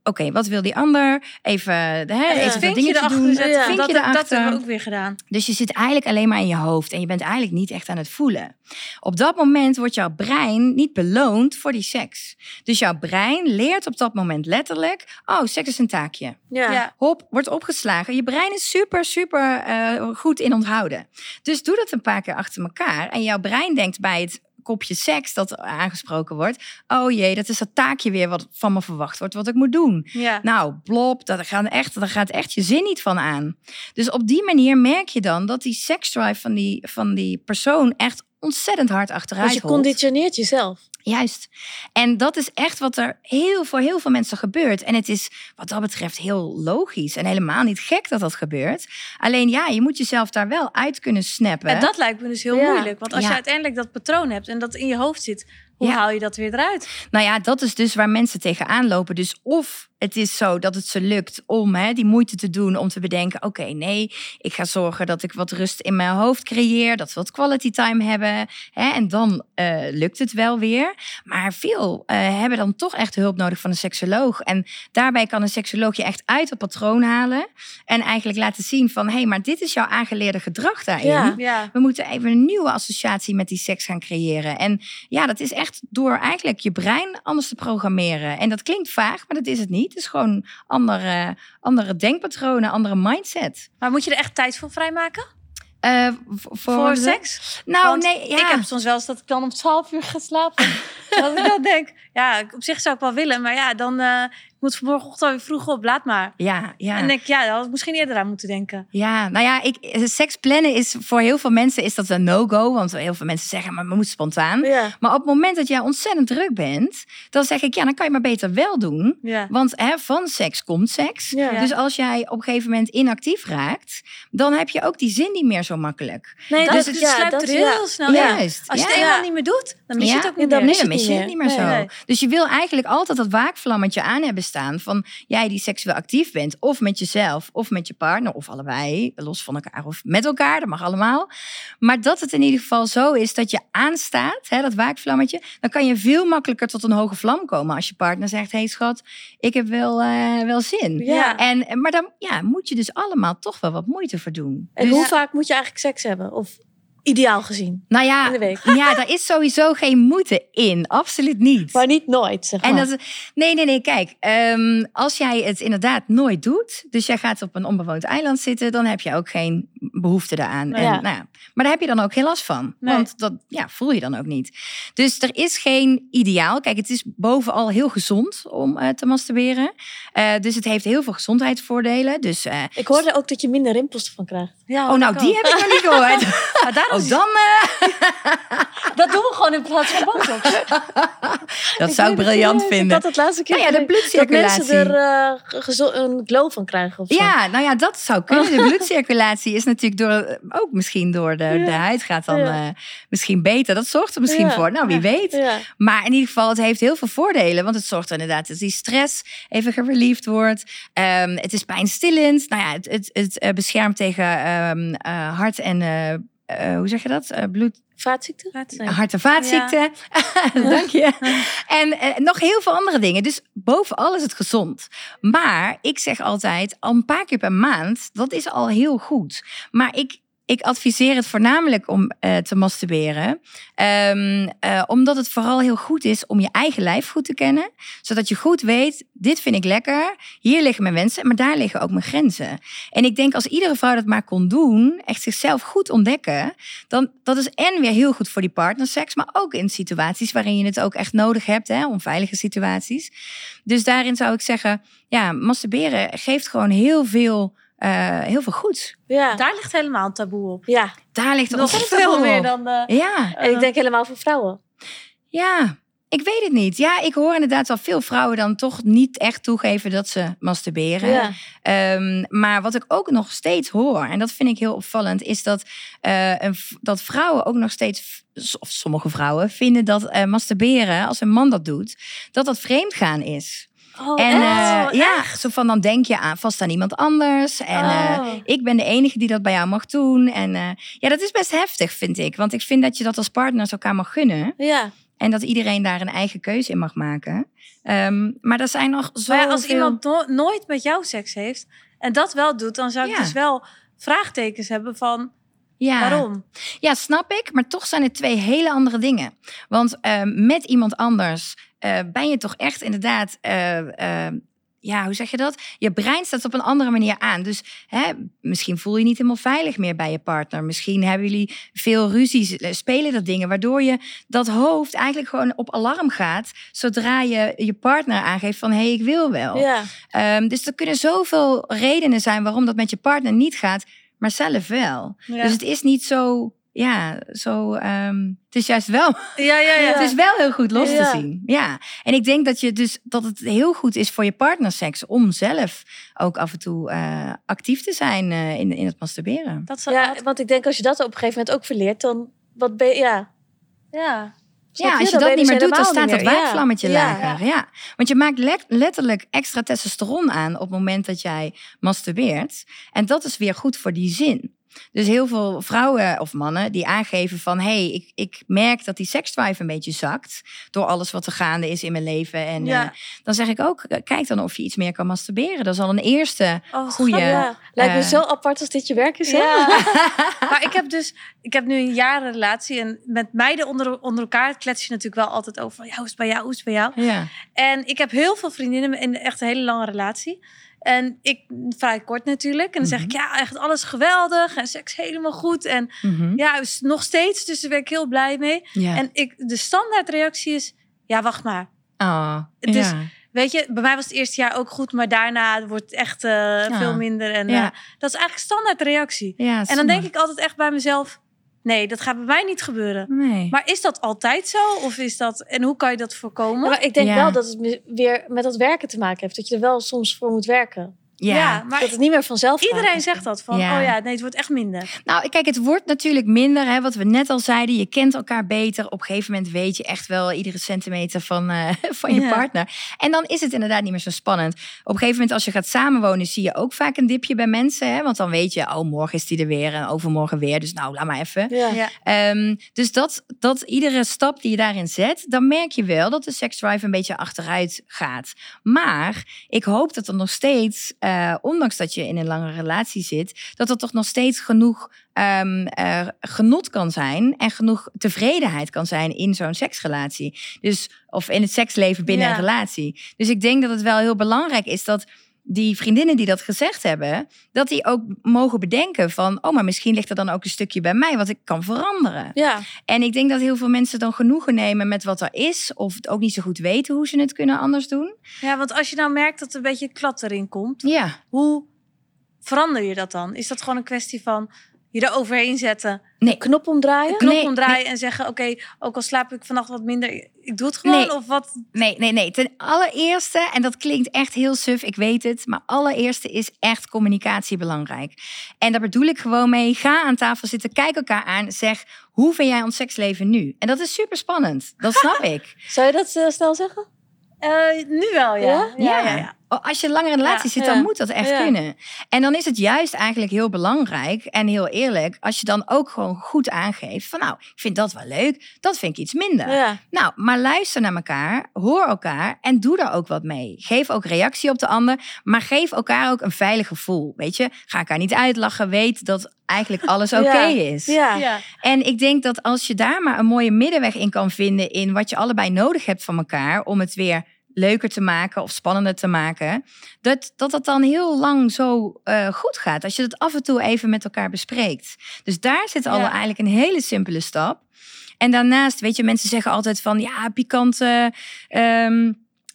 Oké, wat wil die ander? Even, hè, even dat vinkje dingetje erachter doen. zetten. Ja. dat, dat hebben we ook weer gedaan. Dus je zit eigenlijk alleen maar in je hoofd en je bent eigenlijk niet echt aan het voelen. Op dat moment wordt jouw brein niet beloond voor die seks. Dus jouw brein leert op dat moment letterlijk: oh, seks is een taakje. Ja. Ja. Hop, wordt opgeslagen. Je brein is super, super eh, goed in onthouden. Dus doe dat een paar keer achter elkaar. En jouw brein denkt bij het kopje seks dat aangesproken wordt: oh jee, dat is dat taakje weer wat van me verwacht wordt, wat ik moet doen. Ja. Nou, blop, daar gaat, echt, daar gaat echt je zin niet van aan. Dus op die manier merk je dan dat die seksdrive van die, van die persoon echt ontzettend hard achteruit Dus je holt. conditioneert jezelf. Juist. En dat is echt wat er heel voor heel veel mensen gebeurt. En het is wat dat betreft heel logisch en helemaal niet gek dat dat gebeurt. Alleen ja, je moet jezelf daar wel uit kunnen snappen. En dat lijkt me dus heel Ja. moeilijk. Want als Ja. je uiteindelijk dat patroon hebt en dat in je hoofd zit, hoe Ja. haal je dat weer eruit? Nou ja, dat is dus waar mensen tegenaan lopen. Dus of het is zo dat het ze lukt om hè, die moeite te doen om te bedenken: oké, nee, ik ga zorgen dat ik wat rust in mijn hoofd creëer, dat we wat quality time hebben. Hè, en dan eh, lukt het wel weer. Maar veel eh, hebben dan toch echt hulp nodig van een seksoloog. En daarbij kan een seksoloog je echt uit het patroon halen en eigenlijk laten zien van: hé, hey, maar dit is jouw aangeleerde gedrag daarin. Ja. Ja. We moeten even een nieuwe associatie met die seks gaan creëren. En ja, dat is echt door eigenlijk je brein anders te programmeren. En dat klinkt vaag, maar dat is het niet. Het is gewoon andere, andere denkpatronen, andere mindset. Maar moet je er echt tijd voor vrijmaken? Eh, Voor, seks? Nou, Want nee, ja. Ik heb soms wel eens dat ik dan om 12 uur ga slapen. dat ik dan denk, ja, op zich zou ik wel willen. Maar ja, dan eh, moet vanmorgenochtend alweer vroeg op, laat maar. Ja, ja. En dan denk ik, ja, daar had ik misschien eerder aan moeten denken. Ja, nou ja, ik, seks plannen is voor heel veel mensen is dat een no-go. Want heel veel mensen zeggen, maar we moeten spontaan. Ja. Maar op het moment dat jij ontzettend druk bent, dan zeg ik, ja, dan kan je maar beter wel doen. Ja. Want hè, van seks komt seks. Ja. Dus als jij op een gegeven moment inactief raakt, dan heb je ook die zin niet meer zo makkelijk. Nee, Dat dus is- het ja, sluipt dat er heel ja. snel. Juist. Als je het Ja. niet meer doet, dan mis je het ook niet dan meer. mis Nee, je dan het mis je niet het meer. niet meer zo. Nee, nee. Dus je wil eigenlijk altijd dat waakvlammetje aan hebben staan van jij die seksueel actief bent, of met jezelf, of met je partner, of allebei, los van elkaar of met elkaar, dat mag allemaal. Maar dat het in ieder geval zo is dat je aanstaat, hè, dat waakvlammetje, dan kan je veel makkelijker tot een hoge vlam komen als je partner zegt, hé hey, schat, ik heb wel, eh, wel zin. Ja. En, maar dan ja, moet je dus allemaal toch wel wat moeite voor doen. En Dus- hoe vaak moet je eigenlijk seks hebben? Of ideaal gezien? Nou ja, In de week. ja, daar is sowieso geen moeten in. Absoluut niet. Maar niet nooit, zeg maar. En dat, nee, nee, nee. Kijk, ehm, als jij het inderdaad nooit doet, dus jij gaat op een onbewoond eiland zitten, dan heb je ook geen behoefte daaraan. En, Ja. nou ja, maar daar heb je dan ook geen last van. Nee. Want dat ja, voel je dan ook niet. Dus er is geen ideaal. Kijk, het is bovenal heel gezond om eh, te masturberen. Eh, dus het heeft heel veel gezondheidsvoordelen. Dus, eh, Ik hoorde ook dat je minder rimpels ervan krijgt. Ja, oh, nou, die heb ik nog niet gehoord. Maar daarom Oh, dan, eh, Dat doen we gewoon in plaats van botox. dat Ik zou ik het briljant. Ik vinden. had het laatste keer Nou ja, de gelezen dat mensen bloedcirculatie. er eh, een glow van krijgen. Of zo. Ja, nou ja, dat zou kunnen. De bloedcirculatie is natuurlijk door, ook misschien door de, Ja. de huid gaat dan Ja. eh, misschien beter. Dat zorgt er misschien Ja. voor. Nou, wie weet. Maar in ieder geval, het heeft heel veel voordelen. Want het zorgt er inderdaad dat die stress even gereliefd wordt. Ehm, het is pijnstillend. Nou ja, het, het, het eh, beschermt tegen ehm, eh, hart- en... eh, eh, hoe zeg je dat? Eh, bloed, Vaatziekte? Nee. hart- en vaatziekten. Dank je. En eh, nog heel veel andere dingen. Dus bovenal is het gezond. Maar ik zeg altijd, al een paar keer per maand, dat is al heel goed. Maar ik, ik adviseer het voornamelijk om eh, te masturberen. Ehm, eh, omdat het vooral heel goed is om je eigen lijf goed te kennen. Zodat je goed weet, dit vind ik lekker. Hier liggen mijn wensen, maar daar liggen ook mijn grenzen. En ik denk als iedere vrouw dat maar kon doen, echt zichzelf goed ontdekken, dan dat is en weer heel goed voor die partnerseks, maar ook in situaties waarin je het ook echt nodig hebt, hè, onveilige situaties. Dus daarin zou ik zeggen, ja, masturberen geeft gewoon heel veel, eh, heel veel goeds. Ja. Daar ligt helemaal een taboe op. ja. Daar ligt er Nog ontzettend veel meer dan... eh, Ja, En ik denk helemaal voor vrouwen. ja. Ik weet het niet. Ja, ik hoor inderdaad wel veel vrouwen dan toch niet echt toegeven dat ze masturberen. Ja. Ehm, maar wat ik ook nog steeds hoor, en dat vind ik heel opvallend, is dat, eh, een dat vrouwen ook nog steeds, of sommige vrouwen, vinden dat eh, masturberen, als een man dat doet, dat dat vreemdgaan is. Oh, en echt? eh, ja, zo van dan denk je aan, vast aan iemand anders. En eh, Oh. ik ben de enige die dat bij jou mag doen. En eh, ja, dat is best heftig, vind ik. Want ik vind dat je dat als partners elkaar mag gunnen. ja. En dat iedereen daar een eigen keuze in mag maken. Ehm, maar er zijn nog zo Maar als iemand no- nooit met jou seks heeft en dat wel doet, dan zou ik Ja. dus wel vraagtekens hebben van ja. waarom. Ja, snap ik. Maar toch zijn het twee hele andere dingen. Want ehm, met iemand anders eh, ben je toch echt inderdaad. eh, eh, ja, hoe zeg je dat? Je brein staat op een andere manier aan. Dus hè, misschien voel je niet helemaal veilig meer bij je partner. Misschien hebben jullie veel ruzies, eh, spelen er dingen waardoor je dat hoofd eigenlijk gewoon op alarm gaat. Zodra je je partner aangeeft van hé, hey, ik wil wel. Ja. Ehm, dus er kunnen zoveel redenen zijn waarom dat met je partner niet gaat, maar zelf wel. Ja. Dus het is niet zo, ja, zo. ehm, het is juist wel. ja, ja, ja. Het is wel heel goed los Ja. te zien. Ja. En ik denk dat je dus dat het heel goed is voor je partnerseks om zelf ook af en toe eh, actief te zijn eh, in, in het masturberen. Dat zal ja, want ik denk als je dat op een gegeven moment ook verleert, dan wat ben je, ja. ja. Ja, als je dat niet meer doet, dan staat dat waakvlammetje lager. Ja. Want je maakt le- letterlijk extra testosteron aan op het moment dat jij masturbeert. En dat is weer goed voor die zin. Dus heel veel vrouwen of mannen die aangeven van... hé, hey, ik, ik merk dat die seksdrive een beetje zakt... door alles wat er gaande is in mijn leven. En Ja. eh, dan zeg ik ook, eh, kijk dan of je iets meer kan masturberen. Dat is al een eerste Oh, goede... Ja. Lijkt me eh, zo apart als dit je werk is. Ja. maar ik heb dus, ik heb nu een jaar een relatie en met meiden onder, onder elkaar klets je natuurlijk wel altijd over ja, hoe is het bij jou, hoe is het bij jou? Ja. En ik heb heel veel vriendinnen in echt een hele lange relatie. En ik vrij kort natuurlijk. En dan zeg ik, ja, echt alles geweldig en seks helemaal goed. En Mhm. ja, is nog steeds, dus daar ben ik heel blij mee. ja. En ik, de standaardreactie is, ja, wacht maar. oh, Dus ja. Weet je, bij mij was het eerste jaar ook goed, maar daarna wordt het echt eh, veel minder. En Ja. eh, dat is eigenlijk standaard reactie. Ja, En dan denk ik altijd echt bij mezelf: nee, dat gaat bij mij niet gebeuren. Nee. Maar is dat altijd zo? Of is dat. En hoe kan je dat Ja, voorkomen? maar ik denk Ja. wel dat het weer met dat werken te maken heeft. Dat je er wel soms voor moet werken. Ja. maar dat het niet meer vanzelf gaat. iedereen zegt dat van: Ja. oh ja, nee, het wordt echt minder. Nou, kijk, het wordt natuurlijk minder, hè, wat we net al zeiden. Je kent elkaar beter. Op een gegeven moment weet je echt wel iedere centimeter van, eh, van je Ja. partner. En dan is het inderdaad niet meer zo spannend. Op een gegeven moment, als je gaat samenwonen, zie je ook vaak een dipje bij mensen. Hè, want dan weet je, oh, morgen is die er weer en overmorgen weer. Dus nou, laat maar even. Ja. Ja. Ehm, dus dat, dat iedere stap die je daarin zet, dan merk je wel dat de seksdrive een beetje achteruit gaat. Maar ik hoop dat er nog steeds, eh, ondanks dat je in een lange relatie zit, dat er toch nog steeds genoeg ehm, eh, genot kan zijn en genoeg tevredenheid kan zijn in zo'n seksrelatie. Dus, of in het seksleven binnen Ja. een relatie. Dus ik denk dat het wel heel belangrijk is dat die vriendinnen die dat gezegd hebben, dat die ook mogen bedenken van, oh, maar misschien ligt er dan ook een stukje bij mij wat ik kan veranderen. Ja, En ik denk dat heel veel mensen dan genoegen nemen met wat er is, of het ook niet zo goed weten hoe ze het kunnen anders doen. Ja, want als je nou merkt dat er een beetje klad erin komt, Ja, hoe verander je dat dan? Is dat gewoon een kwestie van je er overheen zetten, knop omdraaien. knop Nee, omdraaien en zeggen: Oké, ook al slaap ik vannacht wat minder, ik doe het gewoon? Nee. Of wat? Nee, nee, nee. Ten allereerste, en dat klinkt echt heel suf, ik weet het. Maar allereerste is echt communicatie belangrijk. En daar bedoel ik gewoon mee. Ga aan tafel zitten, kijk elkaar aan. Zeg, hoe vind jij ons seksleven nu? En dat is super spannend. Dat snap ik. Zou je dat eh, snel zeggen? Eh, nu wel, ja. Ja? Ja, ja, ja. Oh, Als je langer in een relatie Ja, zit, dan ja. moet dat echt Ja. kunnen. En dan is het juist eigenlijk heel belangrijk en heel eerlijk... als je dan ook gewoon goed aangeeft van... nou, ik vind dat wel leuk, dat vind ik iets minder. Ja. Nou, maar luister naar elkaar, hoor elkaar en doe daar ook wat mee. Geef ook reactie op de ander, maar geef elkaar ook een veilig gevoel. Weet je, ga elkaar niet uitlachen, weet dat eigenlijk alles oké Ja. is. Ja. Ja. En ik denk dat als je daar maar een mooie middenweg in kan vinden in wat je allebei nodig hebt van elkaar om het weer leuker te maken of spannender te maken, dat dat, dat dan heel lang zo eh, goed gaat. Als je dat af en toe even met elkaar bespreekt. Dus daar zit al Ja. eigenlijk een hele simpele stap. En daarnaast, weet je, mensen zeggen altijd van ja, pikante. ehm,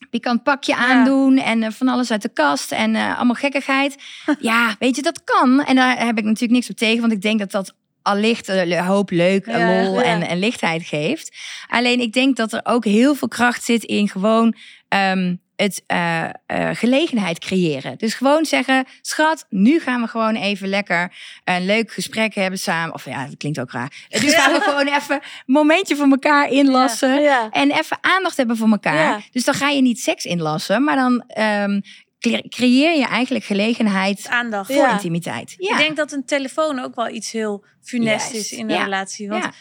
Pikant pakje aandoen en eh, van alles uit de kast en eh, allemaal gekkigheid. ja, weet je, dat kan. En daar heb ik natuurlijk niks op tegen, want ik denk dat dat allicht een hoop leuk, Ja, lol ja. En, en lichtheid geeft. Alleen ik denk dat er ook heel veel kracht zit in gewoon ehm, het eh, eh, gelegenheid creëren. Dus gewoon zeggen, schat, nu gaan we gewoon even lekker een leuk gesprek hebben samen. Of ja, dat klinkt ook raar. Dus gaan we gewoon even een momentje voor elkaar inlassen. Ja. En even aandacht hebben voor elkaar. Ja. Dus dan ga je niet seks inlassen, maar dan ehm, cre- creëer je eigenlijk gelegenheid Aandacht. Ja. voor intimiteit. Ja. Ik denk dat een telefoon ook wel iets heel funest Juist. is in een Ja. relatie. Want Ja.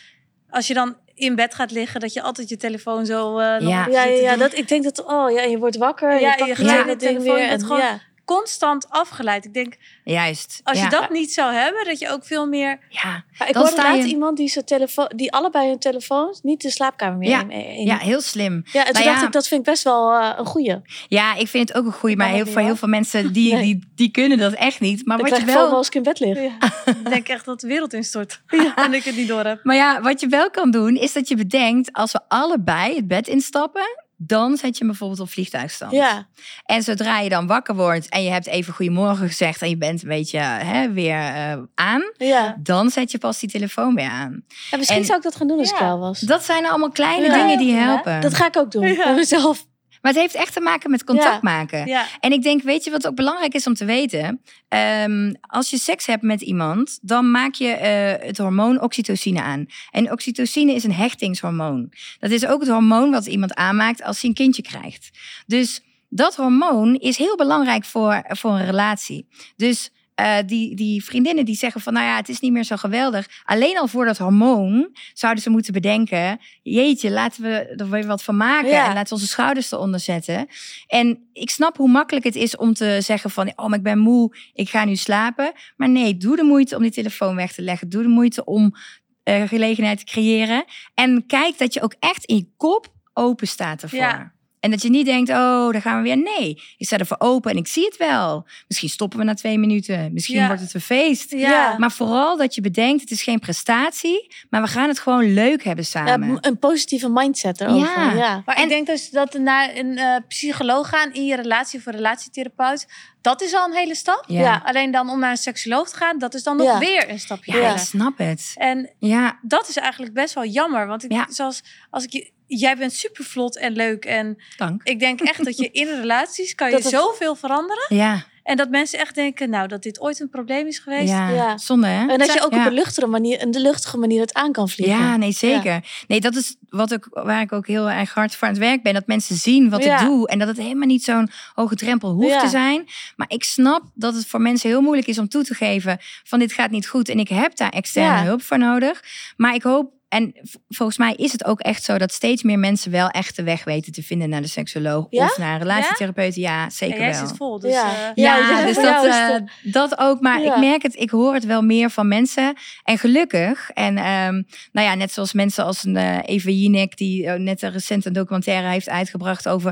als je dan in bed gaat liggen, dat je altijd je telefoon zo eh nog Ja. Ja, dat, ik denk dat, oh ja, je wordt wakker. en Ja, je pakt je ding telefoon, weer. je En, gewoon- ja. Constant afgeleid. Ik denk, Juist. als ja. je dat niet zou hebben, dat je ook veel meer... Ja. Maar ik Dan hoorde laatst je- iemand die, zijn telefoon, die allebei hun telefoons niet de slaapkamer meer Ja. in- in- ja, heel slim. Ja, en toen dacht ja. ik, dat vind ik best wel eh, een goeie. Ja, ik vind het ook een goeie, maar heel, voor heel veel mensen die, Nee. die, die kunnen dat echt niet. Maar Dan wat krijg je wel als ik in bed lig. ik denk echt dat de wereld instort. En ik het niet door heb. Maar ja, wat je wel kan doen, is dat je bedenkt, als we allebei het bed instappen, dan zet je hem bijvoorbeeld op vliegtuigstand. Ja, En zodra je dan wakker wordt en je hebt even goedemorgen gezegd en je bent een beetje hè, weer eh, aan, ja. dan zet je pas die telefoon weer aan. En misschien En- zou ik dat gaan doen als ik Ja. jou was. Dat zijn allemaal kleine Ja. dingen die Ja, helpen. Dat ga ik ook doen. Ja. Met mezelf. Maar het heeft echt te maken met contact Ja. maken. Ja. En ik denk, weet je wat ook belangrijk is om te weten? Ehm, als je seks hebt met iemand, dan maak je eh, het hormoon oxytocine aan. En oxytocine is een hechtingshormoon. Dat is ook het hormoon wat iemand aanmaakt als hij een kindje krijgt. Dus dat hormoon is heel belangrijk voor, voor een relatie. Dus eh, die, die vriendinnen die zeggen van, nou ja, het is niet meer zo geweldig. Alleen al voor dat hormoon zouden ze moeten bedenken, jeetje, laten we er weer wat van maken. Ja. En laten we onze schouders eronder zetten. En ik snap hoe makkelijk het is om te zeggen van, oh, maar ik ben moe, ik ga nu slapen. Maar nee, doe de moeite om die telefoon weg te leggen. Doe de moeite om eh, gelegenheid te creëren. En kijk dat je ook echt in je kop open staat ervoor. Ja. En dat je niet denkt, oh, daar gaan we weer. Nee, ik sta ervoor open en ik zie het wel. Misschien stoppen we na twee minuten. Misschien Ja. wordt het een feest. Ja. Maar vooral dat je bedenkt, het is geen prestatie, maar we gaan het gewoon leuk hebben Ja, samen. een positieve mindset erover. Ja. Ja. Maar En- ik denk dus dat naar een eh, psycholoog gaan in je relatie of een relatietherapeut, dat is al een hele stap. Ja. Ja. Alleen dan om naar een seksoloog te gaan, dat is dan nog Ja. weer een stapje Ja, Ja. ik snap het. En Ja, dat is eigenlijk best wel jammer. Want ik, Ja. zoals als ik je, jij bent super vlot en leuk. En dank. ik denk echt dat je in relaties kan je Dat het- zoveel veranderen. Ja, En dat mensen echt denken, nou, dat dit ooit een probleem is geweest. ja. Ja. zonde hè? En dat je ook Ja. op een luchtige manier, een de luchtige manier het aan kan vliegen. Ja, nee, zeker. Nee, dat is wat ik, waar ik ook heel erg hard voor aan het werk ben. Dat mensen zien wat Ja. ik doe. En dat het helemaal niet zo'n hoge drempel hoeft Ja. te zijn. Maar ik snap dat het voor mensen heel moeilijk is om toe te geven van dit gaat niet goed. En ik heb daar externe Ja. hulp voor nodig. Maar ik hoop en volgens mij is het ook echt zo dat steeds meer mensen wel echt de weg weten te vinden naar de seksoloog Ja? of naar een relatietherapeut. Ja, zeker En jij wel. zit vol, dus... Ja. eh, Ja, Ja, dus dat, eh, dat ook. Maar Ja. ik merk het, ik hoor het wel meer van mensen. En gelukkig. En ehm, nou ja, net zoals mensen als een eh Eva Jinek, die net een recent een documentaire heeft uitgebracht over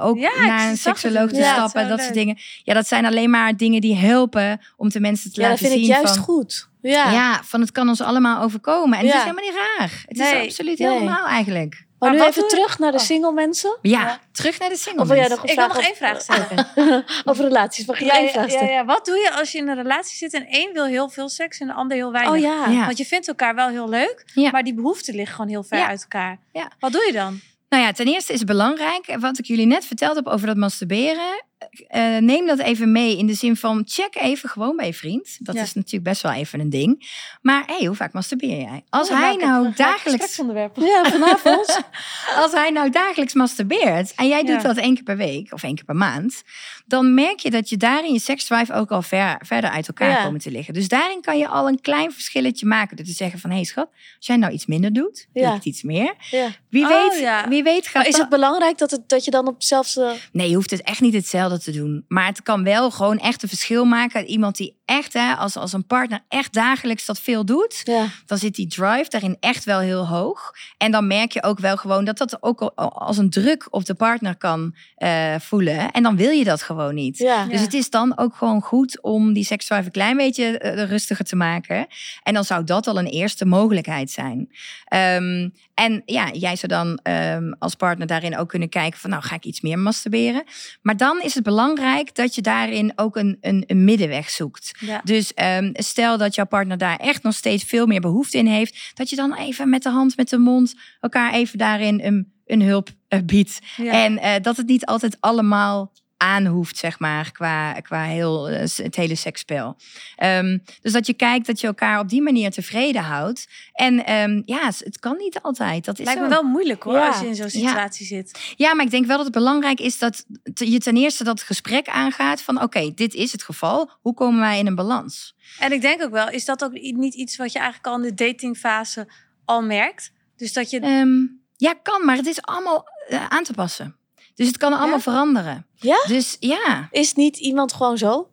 ook naar een seksoloog te stappen. Dat leuk. soort dingen. Ja, dat zijn alleen maar dingen die helpen om de mensen te Ja, dat laten vind zien ik juist van. goed. Ja. Ja, van het kan ons allemaal overkomen. En het is helemaal niet raar. Het Nee, is absoluut nee. heel normaal eigenlijk. Maar, Maar nu even terug naar de Oh. single mensen. Ja, Ja. terug naar de single. Of wil jij mensen. nog een Ik wil nog één vraag stellen. over relaties. Mag ik Ja, één ja, vraag ja, stellen? ja. Wat doe je als je in een relatie zit en één wil heel veel seks en de ander heel weinig? Oh ja. Ja. Want je vindt elkaar wel heel leuk, Ja. maar die behoeften liggen gewoon heel ver Ja. uit elkaar. Ja. Wat doe je dan? Nou ja, ten eerste is het belangrijk, wat ik jullie net verteld heb over dat masturberen. Eh, neem dat even mee in de zin van check even gewoon bij je vriend. Dat Ja. is natuurlijk best wel even een ding. Maar hey, hoe vaak masturbeer jij? Als Oh, hij nou dagelijks. Ja, vanavond. als hij nou dagelijks masturbeert en jij doet Ja. dat één keer per week of één keer per maand, dan merk je dat je daarin je seksdrive ook al ver, verder uit elkaar Ja. komen te liggen. Dus daarin kan je al een klein verschilletje maken. Door te zeggen van, hé hey, schat, als jij nou iets minder doet, doe ik iets meer. ja. Wie Oh, weet, wie weet gaat Maar is het belangrijk dat, het, dat je dan op hetzelfde... Nee, je hoeft het echt niet hetzelfde te doen. Maar het kan wel gewoon echt een verschil maken. Iemand die echt, hè, als, als een partner echt dagelijks dat veel doet, Ja. dan zit die drive daarin echt wel heel hoog. En dan merk je ook wel gewoon dat dat ook al- als een druk op de partner kan eh, voelen. En dan wil je dat gewoon niet. Ja. Dus het is dan ook gewoon goed om die seksdrive een klein beetje eh, rustiger te maken. En dan zou dat al een eerste mogelijkheid zijn. Ehm, en ja, jij zou dan ehm, als partner daarin ook kunnen kijken van nou ga ik iets meer masturberen. Maar dan is het belangrijk dat je daarin ook een, een, een middenweg zoekt. Ja. Dus ehm, stel dat jouw partner daar echt nog steeds veel meer behoefte in heeft. Dat je dan even met de hand, met de mond elkaar even daarin een, een hulp eh, biedt. Ja. En eh, dat het niet altijd allemaal aan hoeft, zeg maar, qua, qua heel, eh, het hele seksspel. Ehm, dus dat je kijkt dat je elkaar op die manier tevreden houdt. En ehm, ja, het kan niet altijd. Dat is Lijkt me wel moeilijk hoor, Ja. als je in zo'n situatie zit. Ja, maar ik denk wel dat het belangrijk is dat je ten eerste dat gesprek aangaat van oké, dit is het geval. Hoe komen wij in een balans? En ik denk ook wel, is dat ook niet iets wat je eigenlijk al in de datingfase al merkt? Dus dat je... Ehm, ja, kan, maar het is allemaal eh, aan te passen. Dus het kan allemaal Ja? veranderen. Ja? Dus ja. Is niet iemand gewoon zo?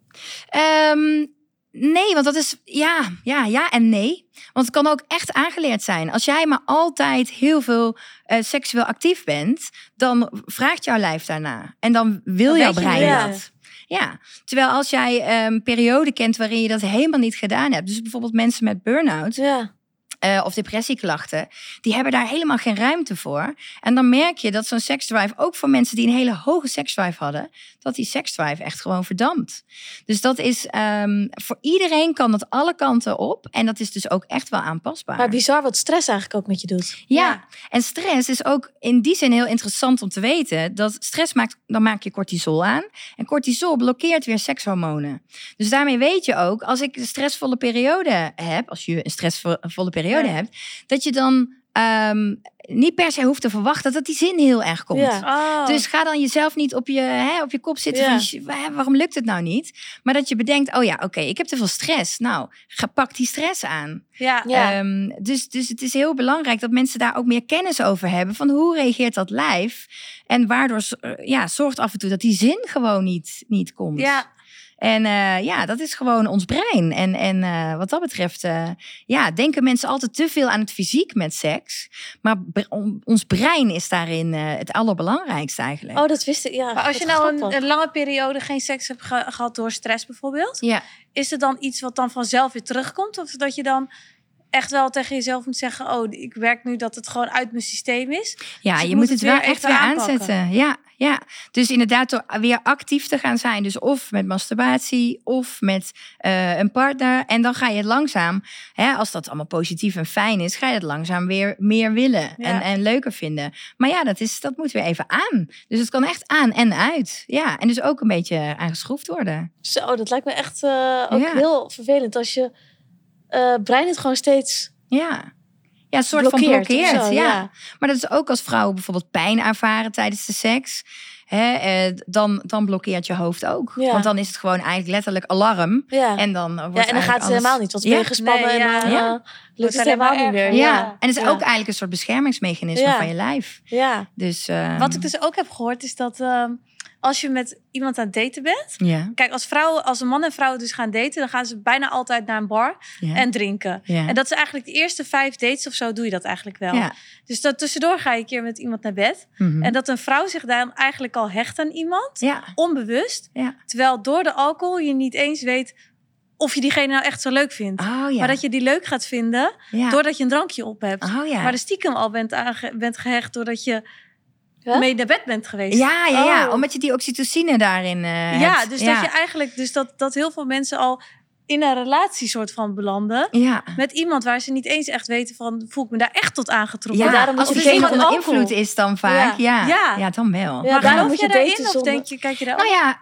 Ehm, nee, want dat is ja, ja, ja en nee. Want het kan ook echt aangeleerd zijn. Als jij maar altijd heel veel eh, seksueel actief bent, dan vraagt jouw lijf daarna. En dan wil Dan jouw je brein ja. dat. Ja, terwijl als jij een periode kent waarin je dat helemaal niet gedaan hebt. Dus bijvoorbeeld mensen met burn-out Ja. Eh, of depressieklachten, die hebben daar helemaal geen ruimte voor. En dan merk je dat zo'n seksdrive, ook voor mensen die een hele hoge seksdrive hadden, dat die seksdrive echt gewoon verdampt. Dus dat is, ehm, voor iedereen kan dat alle kanten op. En dat is dus ook echt wel aanpasbaar. Maar bizar wat stress eigenlijk ook met je doet. Ja. Ja. en stress is ook in die zin heel interessant om te weten. Dat stress maakt, dan maak je cortisol aan. En cortisol blokkeert weer sekshormonen. Dus daarmee weet je ook, als ik een stressvolle periode heb, als je een stressvolle periode Ja. hebt, dat je dan ehm, niet per se hoeft te verwachten dat die zin heel erg komt. Ja. Oh. Dus ga dan jezelf niet op je, hè, op je kop zitten Ja. van "Sh- wa- waarom lukt het nou niet? Maar dat je bedenkt, oh ja, oké, ik heb te veel stress. Nou, ga pak die stress aan. ja. Ja. Ehm, dus, dus het is heel belangrijk dat mensen daar ook meer kennis over hebben. Van hoe reageert dat lijf? En waardoor eh, ja, zorgt af en toe dat die zin gewoon niet, niet komt. ja. En eh, ja, dat is gewoon ons brein. En, en eh, wat dat betreft, eh, ja, denken mensen altijd te veel aan het fysiek met seks. Maar ons brein is daarin eh, het allerbelangrijkste eigenlijk. Oh, dat wist ik. Ja, Maar als je nou een, lange periode geen seks hebt ge- gehad door stress bijvoorbeeld, Ja. is het dan iets wat dan vanzelf weer terugkomt? Of dat je dan echt wel tegen jezelf moet zeggen, oh, ik werk nu dat het gewoon uit mijn systeem is? Ja, Dus je moet moet het het wel weer echt weer aanpakken. aanzetten. Ja, ja. Dus inderdaad door weer actief te gaan zijn. Dus of met masturbatie of met eh, een partner. En dan ga je het langzaam, hè, als dat allemaal positief en fijn is, ga je het langzaam weer meer willen en, Ja. en leuker vinden. Maar ja, dat, is, dat moet weer even aan. Dus het kan echt aan en uit. Ja, en dus ook een beetje aangeschroefd worden. Zo, dat lijkt me echt eh, ook Ja. heel vervelend als je eh, brein het gewoon steeds... Ja. Ja, een soort van Blokkeert of blokkeert. zo, ja. ja. Maar dat is ook als vrouwen bijvoorbeeld pijn ervaren tijdens de seks. Hè, eh, dan, dan blokkeert je hoofd ook. Ja. Want dan is het gewoon eigenlijk letterlijk alarm. Ja. En dan wordt ja, en dan gaat het helemaal niet. Want ben je gespannen Nee, ja. en dan Ja. eh, lukt het helemaal niet meer. Ja. Ja. en het is Ja. ook eigenlijk een soort beschermingsmechanisme Ja. van je lijf. Ja. Dus, eh, Wat ik dus ook heb gehoord is dat ehm, als je met iemand aan het daten bent. Ja, Kijk, als vrouwen, als een man en vrouw dus gaan daten, dan gaan ze bijna altijd naar een bar ja. en drinken. ja. En dat is eigenlijk de eerste vijf dates of zo doe je dat eigenlijk wel. Dus dat tussendoor ga je een keer met iemand naar bed. Mhm. En dat een vrouw zich dan eigenlijk al hecht aan iemand, onbewust. Terwijl door de alcohol je niet eens weet of je diegene nou echt zo leuk vindt. Oh ja. Maar dat je die leuk gaat vinden ja. doordat je een drankje op hebt. Oh ja. Maar de stiekem al bent, bent gehecht doordat je Mee naar bed bent geweest. Ja, ja, ja, Oh. omdat je die oxytocine daarin eh Ja, hebt. dus ja. dat je eigenlijk, dus dat, dat heel veel mensen al in een relatie soort van belanden. Ja. Met iemand waar ze niet eens echt weten van, voel ik me daar echt tot aangetrokken. Ja, daarom als je diegene daten onder invloed is dan vaak. Ja. Ja. Ja. dan wel. Ja, maar geloof je je daarin of denk je, kijk je daar Nou ja,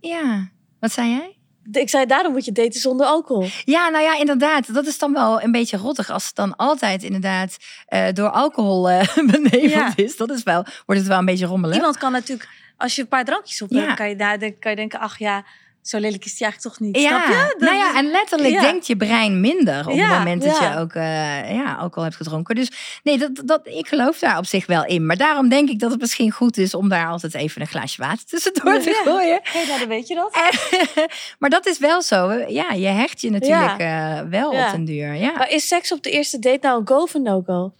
ja. Wat zei jij? Ik zei, daarom moet je daten zonder alcohol. Ja, nou ja, inderdaad. Dat is dan wel een beetje rottig als het dan altijd inderdaad eh, door alcohol eh beneveld Ja. is. Dat is wel, wordt het wel een beetje rommelig. Iemand kan natuurlijk, als je een paar drankjes op Ja. hebt, kan je, daar, kan je denken, ach ja, zo lelijk is het eigenlijk toch niet. Snap Ja, je? Dat- nou ja, en letterlijk Ja. denkt je brein minder op Ja, het moment dat ja. je ook uh, ja, alcohol hebt gedronken. Dus nee, dat, dat, ik geloof daar op zich wel in. Maar daarom denk ik dat het misschien goed is om daar altijd even een glaasje water tussendoor te gooien. Hey, nou, dan weet je dat. En- maar dat is wel zo. Ja, je hecht je natuurlijk eh, wel op den duur. Ja. Maar is seks op de eerste date nou een go of een no-go?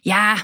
Ja,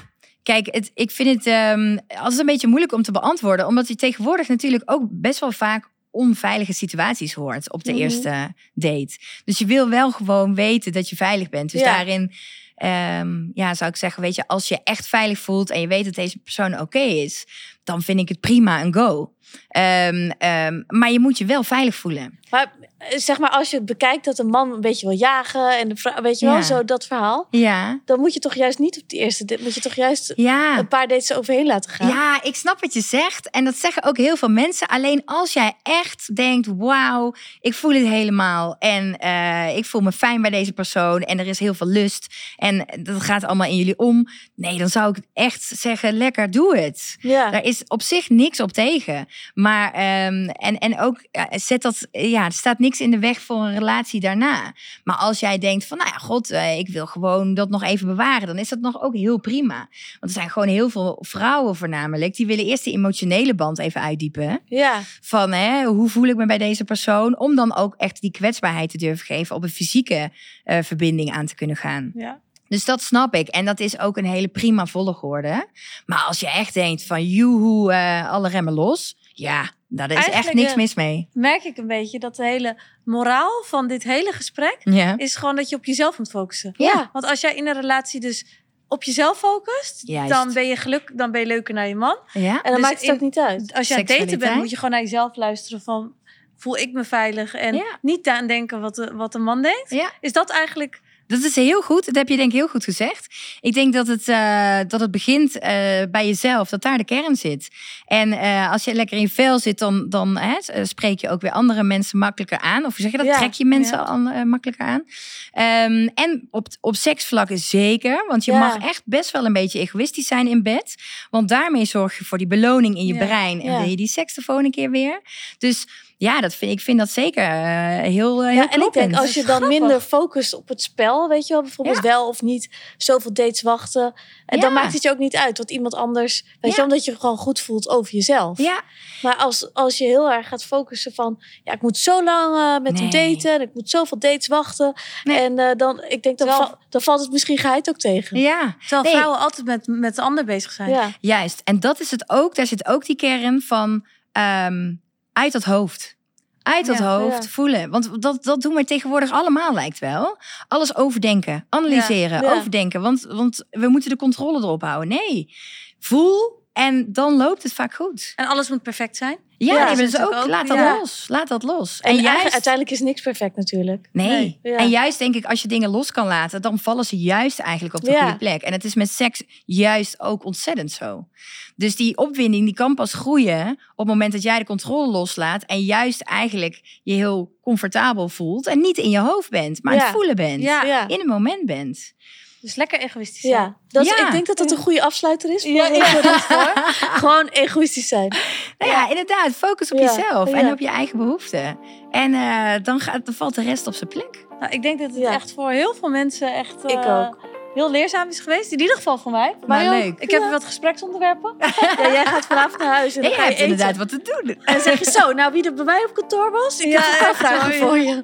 kijk, het, ik vind het ehm, altijd een beetje moeilijk om te beantwoorden. Omdat je tegenwoordig natuurlijk ook best wel vaak onveilige situaties hoort op de Mhm. eerste date. Dus je wil wel gewoon weten dat je veilig bent. Dus Ja. daarin ehm, ja, zou ik zeggen, weet je, als je echt veilig voelt en je weet dat deze persoon oké is, dan vind ik het prima een go. Ehm, ehm, maar je moet je wel veilig voelen. Maar zeg maar, als je bekijkt dat een man een beetje wil jagen en de vrouw, weet je wel, Ja. zo dat verhaal. Ja, Dan moet je toch juist niet op de eerste date, moet je toch juist ja. een paar dates overheen laten gaan. Ja, ik snap wat je zegt. En dat zeggen ook heel veel mensen. Alleen als jij echt denkt, wauw, ik voel het helemaal. En eh, ik voel me fijn bij deze persoon. En er is heel veel lust. En dat gaat allemaal in jullie om. Nee, dan zou ik echt zeggen, lekker, doe het. Ja. Daar is op zich niks op tegen. Maar, ehm, en, en ook, zet dat, ja, er staat niks in de weg voor een relatie daarna. Maar als jij denkt van, nou ja, god, eh, ik wil gewoon dat nog even bewaren. Dan is dat nog ook heel prima. Want er zijn gewoon heel veel vrouwen voornamelijk. Die willen eerst die emotionele band even uitdiepen. ja. Van, hè, hoe voel ik me bij deze persoon? Om dan ook echt die kwetsbaarheid te durven geven. Op een fysieke eh, verbinding aan te kunnen gaan. Ja. Dus dat snap ik. En dat is ook een hele prima volgorde. Maar als je echt denkt van, joehoe, eh alle remmen los. Ja, daar is echt niks eh, mis mee. Merk ik een beetje dat de hele moraal van dit hele gesprek Ja. is gewoon dat je op jezelf moet focussen. Ja. Want als jij in een relatie dus op jezelf focust, Juist. dan ben je geluk, dan ben je leuker naar je man. Ja. En dan Dus maakt het in- ook niet uit. Als je aan het daten bent, moet je gewoon naar jezelf luisteren van voel ik me veilig en Ja. niet aan denken wat de, wat de man denkt. Ja. Is dat eigenlijk Dat is heel goed. Dat heb je denk ik heel goed gezegd. Ik denk dat het, eh, dat het begint eh, bij jezelf, dat daar de kern zit. En eh, als je lekker in je vel zit, dan, dan hè, spreek je ook weer andere mensen makkelijker aan. Of zeg je dat? Ja, Trek je mensen ja. aan, makkelijker aan. Ehm, en op, op seksvlak zeker. Want je Ja. mag echt best wel een beetje egoïstisch zijn in bed. Want daarmee zorg je voor die beloning in je brein. En wil je die seks de volgende keer weer. Dus ja, dat vind, ik vind dat zeker eh, heel, eh, heel Ja, en ik denk als je dan Grappig. minder focust op het spel, weet je wel, bijvoorbeeld Ja. wel of niet zoveel dates wachten. En dan Ja. maakt het je ook niet uit wat iemand anders, weet Ja. je omdat je gewoon goed voelt over jezelf. Ja, Maar als, als je heel erg gaat focussen van, ja, ik moet zo lang eh, met hem daten en ik moet zoveel dates wachten. Nee. En eh, dan, ik denk, dan, Terwijl- val- dan valt het misschien geheid ook tegen. ja. terwijl Nee. vrouwen altijd met, met de ander bezig zijn? Ja. Juist. En dat is het ook. Daar zit ook die kern van ehm, uit dat hoofd. Uit dat Ja, hoofd ja. voelen. Want dat, dat doen we tegenwoordig allemaal, lijkt wel. Alles overdenken, analyseren, Ja. Overdenken. Want, want we moeten de controle erop houden. Nee, voel en dan loopt het vaak goed. En alles moet perfect zijn? Ja, is dus ook, laat dat ja. los. Laat dat los. En, En, juist... juist, uiteindelijk is niks perfect natuurlijk. nee. Nee, ja. En juist denk ik, als je dingen los kan laten, dan vallen ze juist eigenlijk op de Ja. goede plek. En het is met seks juist ook ontzettend zo. Dus die opwinding, die kan pas groeien op het moment dat jij de controle loslaat. En juist eigenlijk je heel comfortabel voelt. En niet in je hoofd bent, maar aan Ja. het voelen bent. Ja. Ja. In een moment bent. Dus lekker egoïstisch zijn. Ja, dat is, Ja. ik denk dat dat een goede afsluiter is. Voor, Ja, ja. voor. Gewoon egoïstisch zijn. Nou ja, inderdaad. Focus op Ja, jezelf en ja. op je eigen behoeften. En eh, dan, gaat, dan valt de rest op zijn plek. Nou, ik denk dat het Ja. echt voor heel veel mensen echt Ik eh, ook. Heel leerzaam is geweest. In ieder geval voor mij. Maar heel- leuk. Ik heb Ja. wat gespreksonderwerpen. Ja, jij gaat vanavond naar huis en hebt eten. inderdaad wat te doen. En dan zeg je zo, nou wie er bij mij op kantoor was, ik Ja, heb een paar vragen voor je.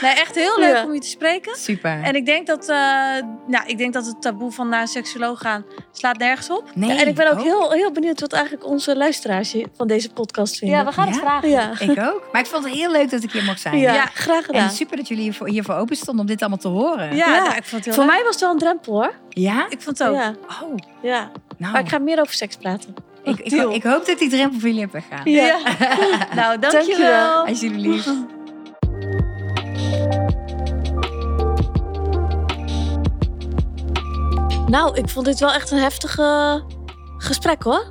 Nee, echt heel leuk Ja. om je te spreken. Super. En ik denk dat, eh, nou, ik denk dat het taboe van naar een seksuoloog gaan slaat nergens op. nee, en ik ben ook heel, heel benieuwd wat eigenlijk onze luisteraars van deze podcast vinden. Ja, we gaan het vragen. Ja, Ik ook. Maar ik vond het heel leuk dat ik hier mocht zijn. ja, Ja. graag gedaan. En super dat jullie hiervoor, hiervoor open stonden om dit allemaal te horen. Ja, Ja. nou, ik vond het heel Voor leuk. mij was het wel een drempel hoor. Ja? Ik vond het ook. Ja, Oh, ja. nou. Maar ik ga meer over seks praten. ik, ik, ik hoop dat ik die drempel voor jullie heb weggaan. Ja. Nou, dankjewel. Dankjewel. Alsjeblieft. Nou, ik vond dit wel echt een heftige gesprek hoor.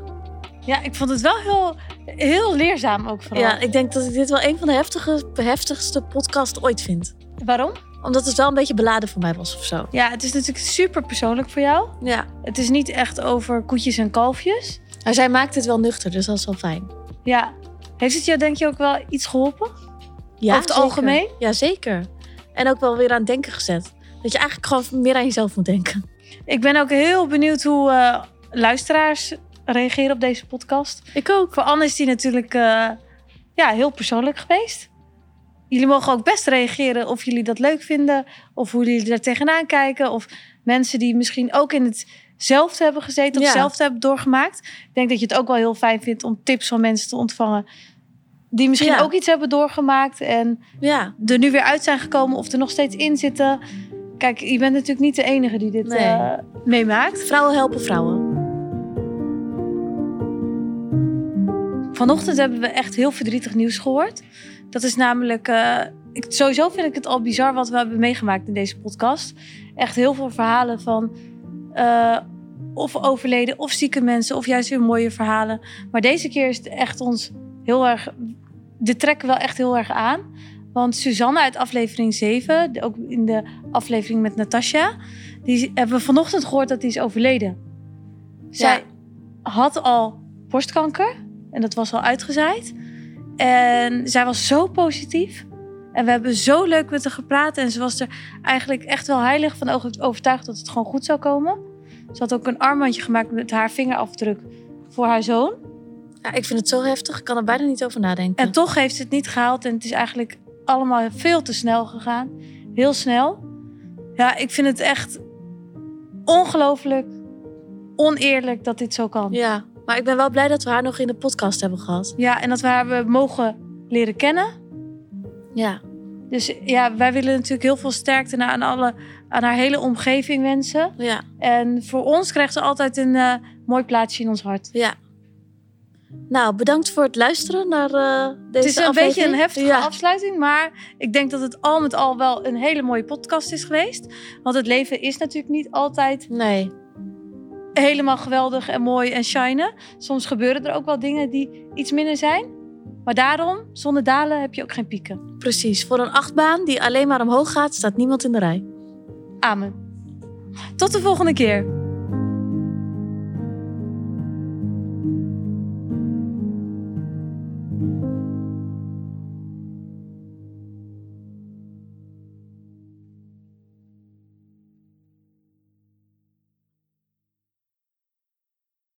Ja, ik vond het wel heel, heel leerzaam ook vooral. Ja, ik denk dat ik dit wel een van de heftige, heftigste podcasts ooit vind. Waarom? Omdat het wel een beetje beladen voor mij was of zo. Ja, het is natuurlijk super persoonlijk voor jou. Ja. Het is niet echt over koetjes en kalfjes. Maar zij maakt het wel nuchter, dus dat is wel fijn. Ja. Heeft het jou denk je ook wel iets geholpen? Ja, Over het zeker. algemeen? Ja, zeker. En ook wel weer aan het denken gezet. Dat je eigenlijk gewoon meer aan jezelf moet denken. Ik ben ook heel benieuwd hoe eh, luisteraars reageren op deze podcast. Ik ook. Voor Anne is die natuurlijk eh, ja, heel persoonlijk geweest. Jullie mogen ook best reageren of jullie dat leuk vinden. Of hoe jullie daar tegenaan kijken. Of mensen die misschien ook in hetzelfde hebben gezeten. Of Ja. hetzelfde hebben doorgemaakt. Ik denk dat je het ook wel heel fijn vindt om tips van mensen te ontvangen. Die misschien Ja. ook iets hebben doorgemaakt. En Ja, er nu weer uit zijn gekomen. Of er nog steeds in zitten. Kijk, je bent natuurlijk niet de enige die dit Nee. eh, meemaakt. vrouwen helpen vrouwen. Vanochtend hebben we echt heel verdrietig nieuws gehoord. Dat is namelijk. eh, ik, sowieso vind ik het al bizar wat we hebben meegemaakt in deze podcast. Echt heel veel verhalen van. eh, of overleden, of zieke mensen, of juist weer mooie verhalen. Maar deze keer is het echt ons heel erg. Dit trekken we wel echt heel erg aan. Want Suzanne uit aflevering 7, de- ook in de aflevering met Natasja, die hebben we vanochtend gehoord dat die is overleden. Zij had al borstkanker en dat was al uitgezaaid. En zij was zo positief. En we hebben zo leuk met haar gepraat. En ze was er eigenlijk echt wel heilig van over- overtuigd dat het gewoon goed zou komen. Ze had ook een armbandje gemaakt met haar vingerafdruk voor haar zoon. Ja, ik vind het zo heftig. Ik kan er bijna niet over nadenken. En toch heeft ze het niet gehaald. En het is eigenlijk allemaal veel te snel gegaan. Heel snel. Ja, ik vind het echt ongelooflijk oneerlijk dat dit zo kan. Ja, maar ik ben wel blij dat we haar nog in de podcast hebben gehad. Ja, en dat we haar hebben mogen leren kennen. Ja, Dus ja, wij willen natuurlijk heel veel sterkte naar- aan, alle, aan haar hele omgeving wensen. ja, En voor ons krijgt ze altijd een eh, mooi plaatsje in ons hart. ja. Nou, bedankt voor het luisteren naar eh, deze Het is een aflevering. beetje een heftige Ja. afsluiting, maar ik denk dat het al met al wel een hele mooie podcast is geweest. Want het leven is natuurlijk niet altijd Nee, helemaal geweldig en mooi en shinen. Soms gebeuren er ook wel dingen die iets minder zijn. Maar daarom, zonder dalen heb je ook geen pieken. precies. Voor een achtbaan die alleen maar omhoog gaat, staat niemand in de rij. Amen. Tot de volgende keer.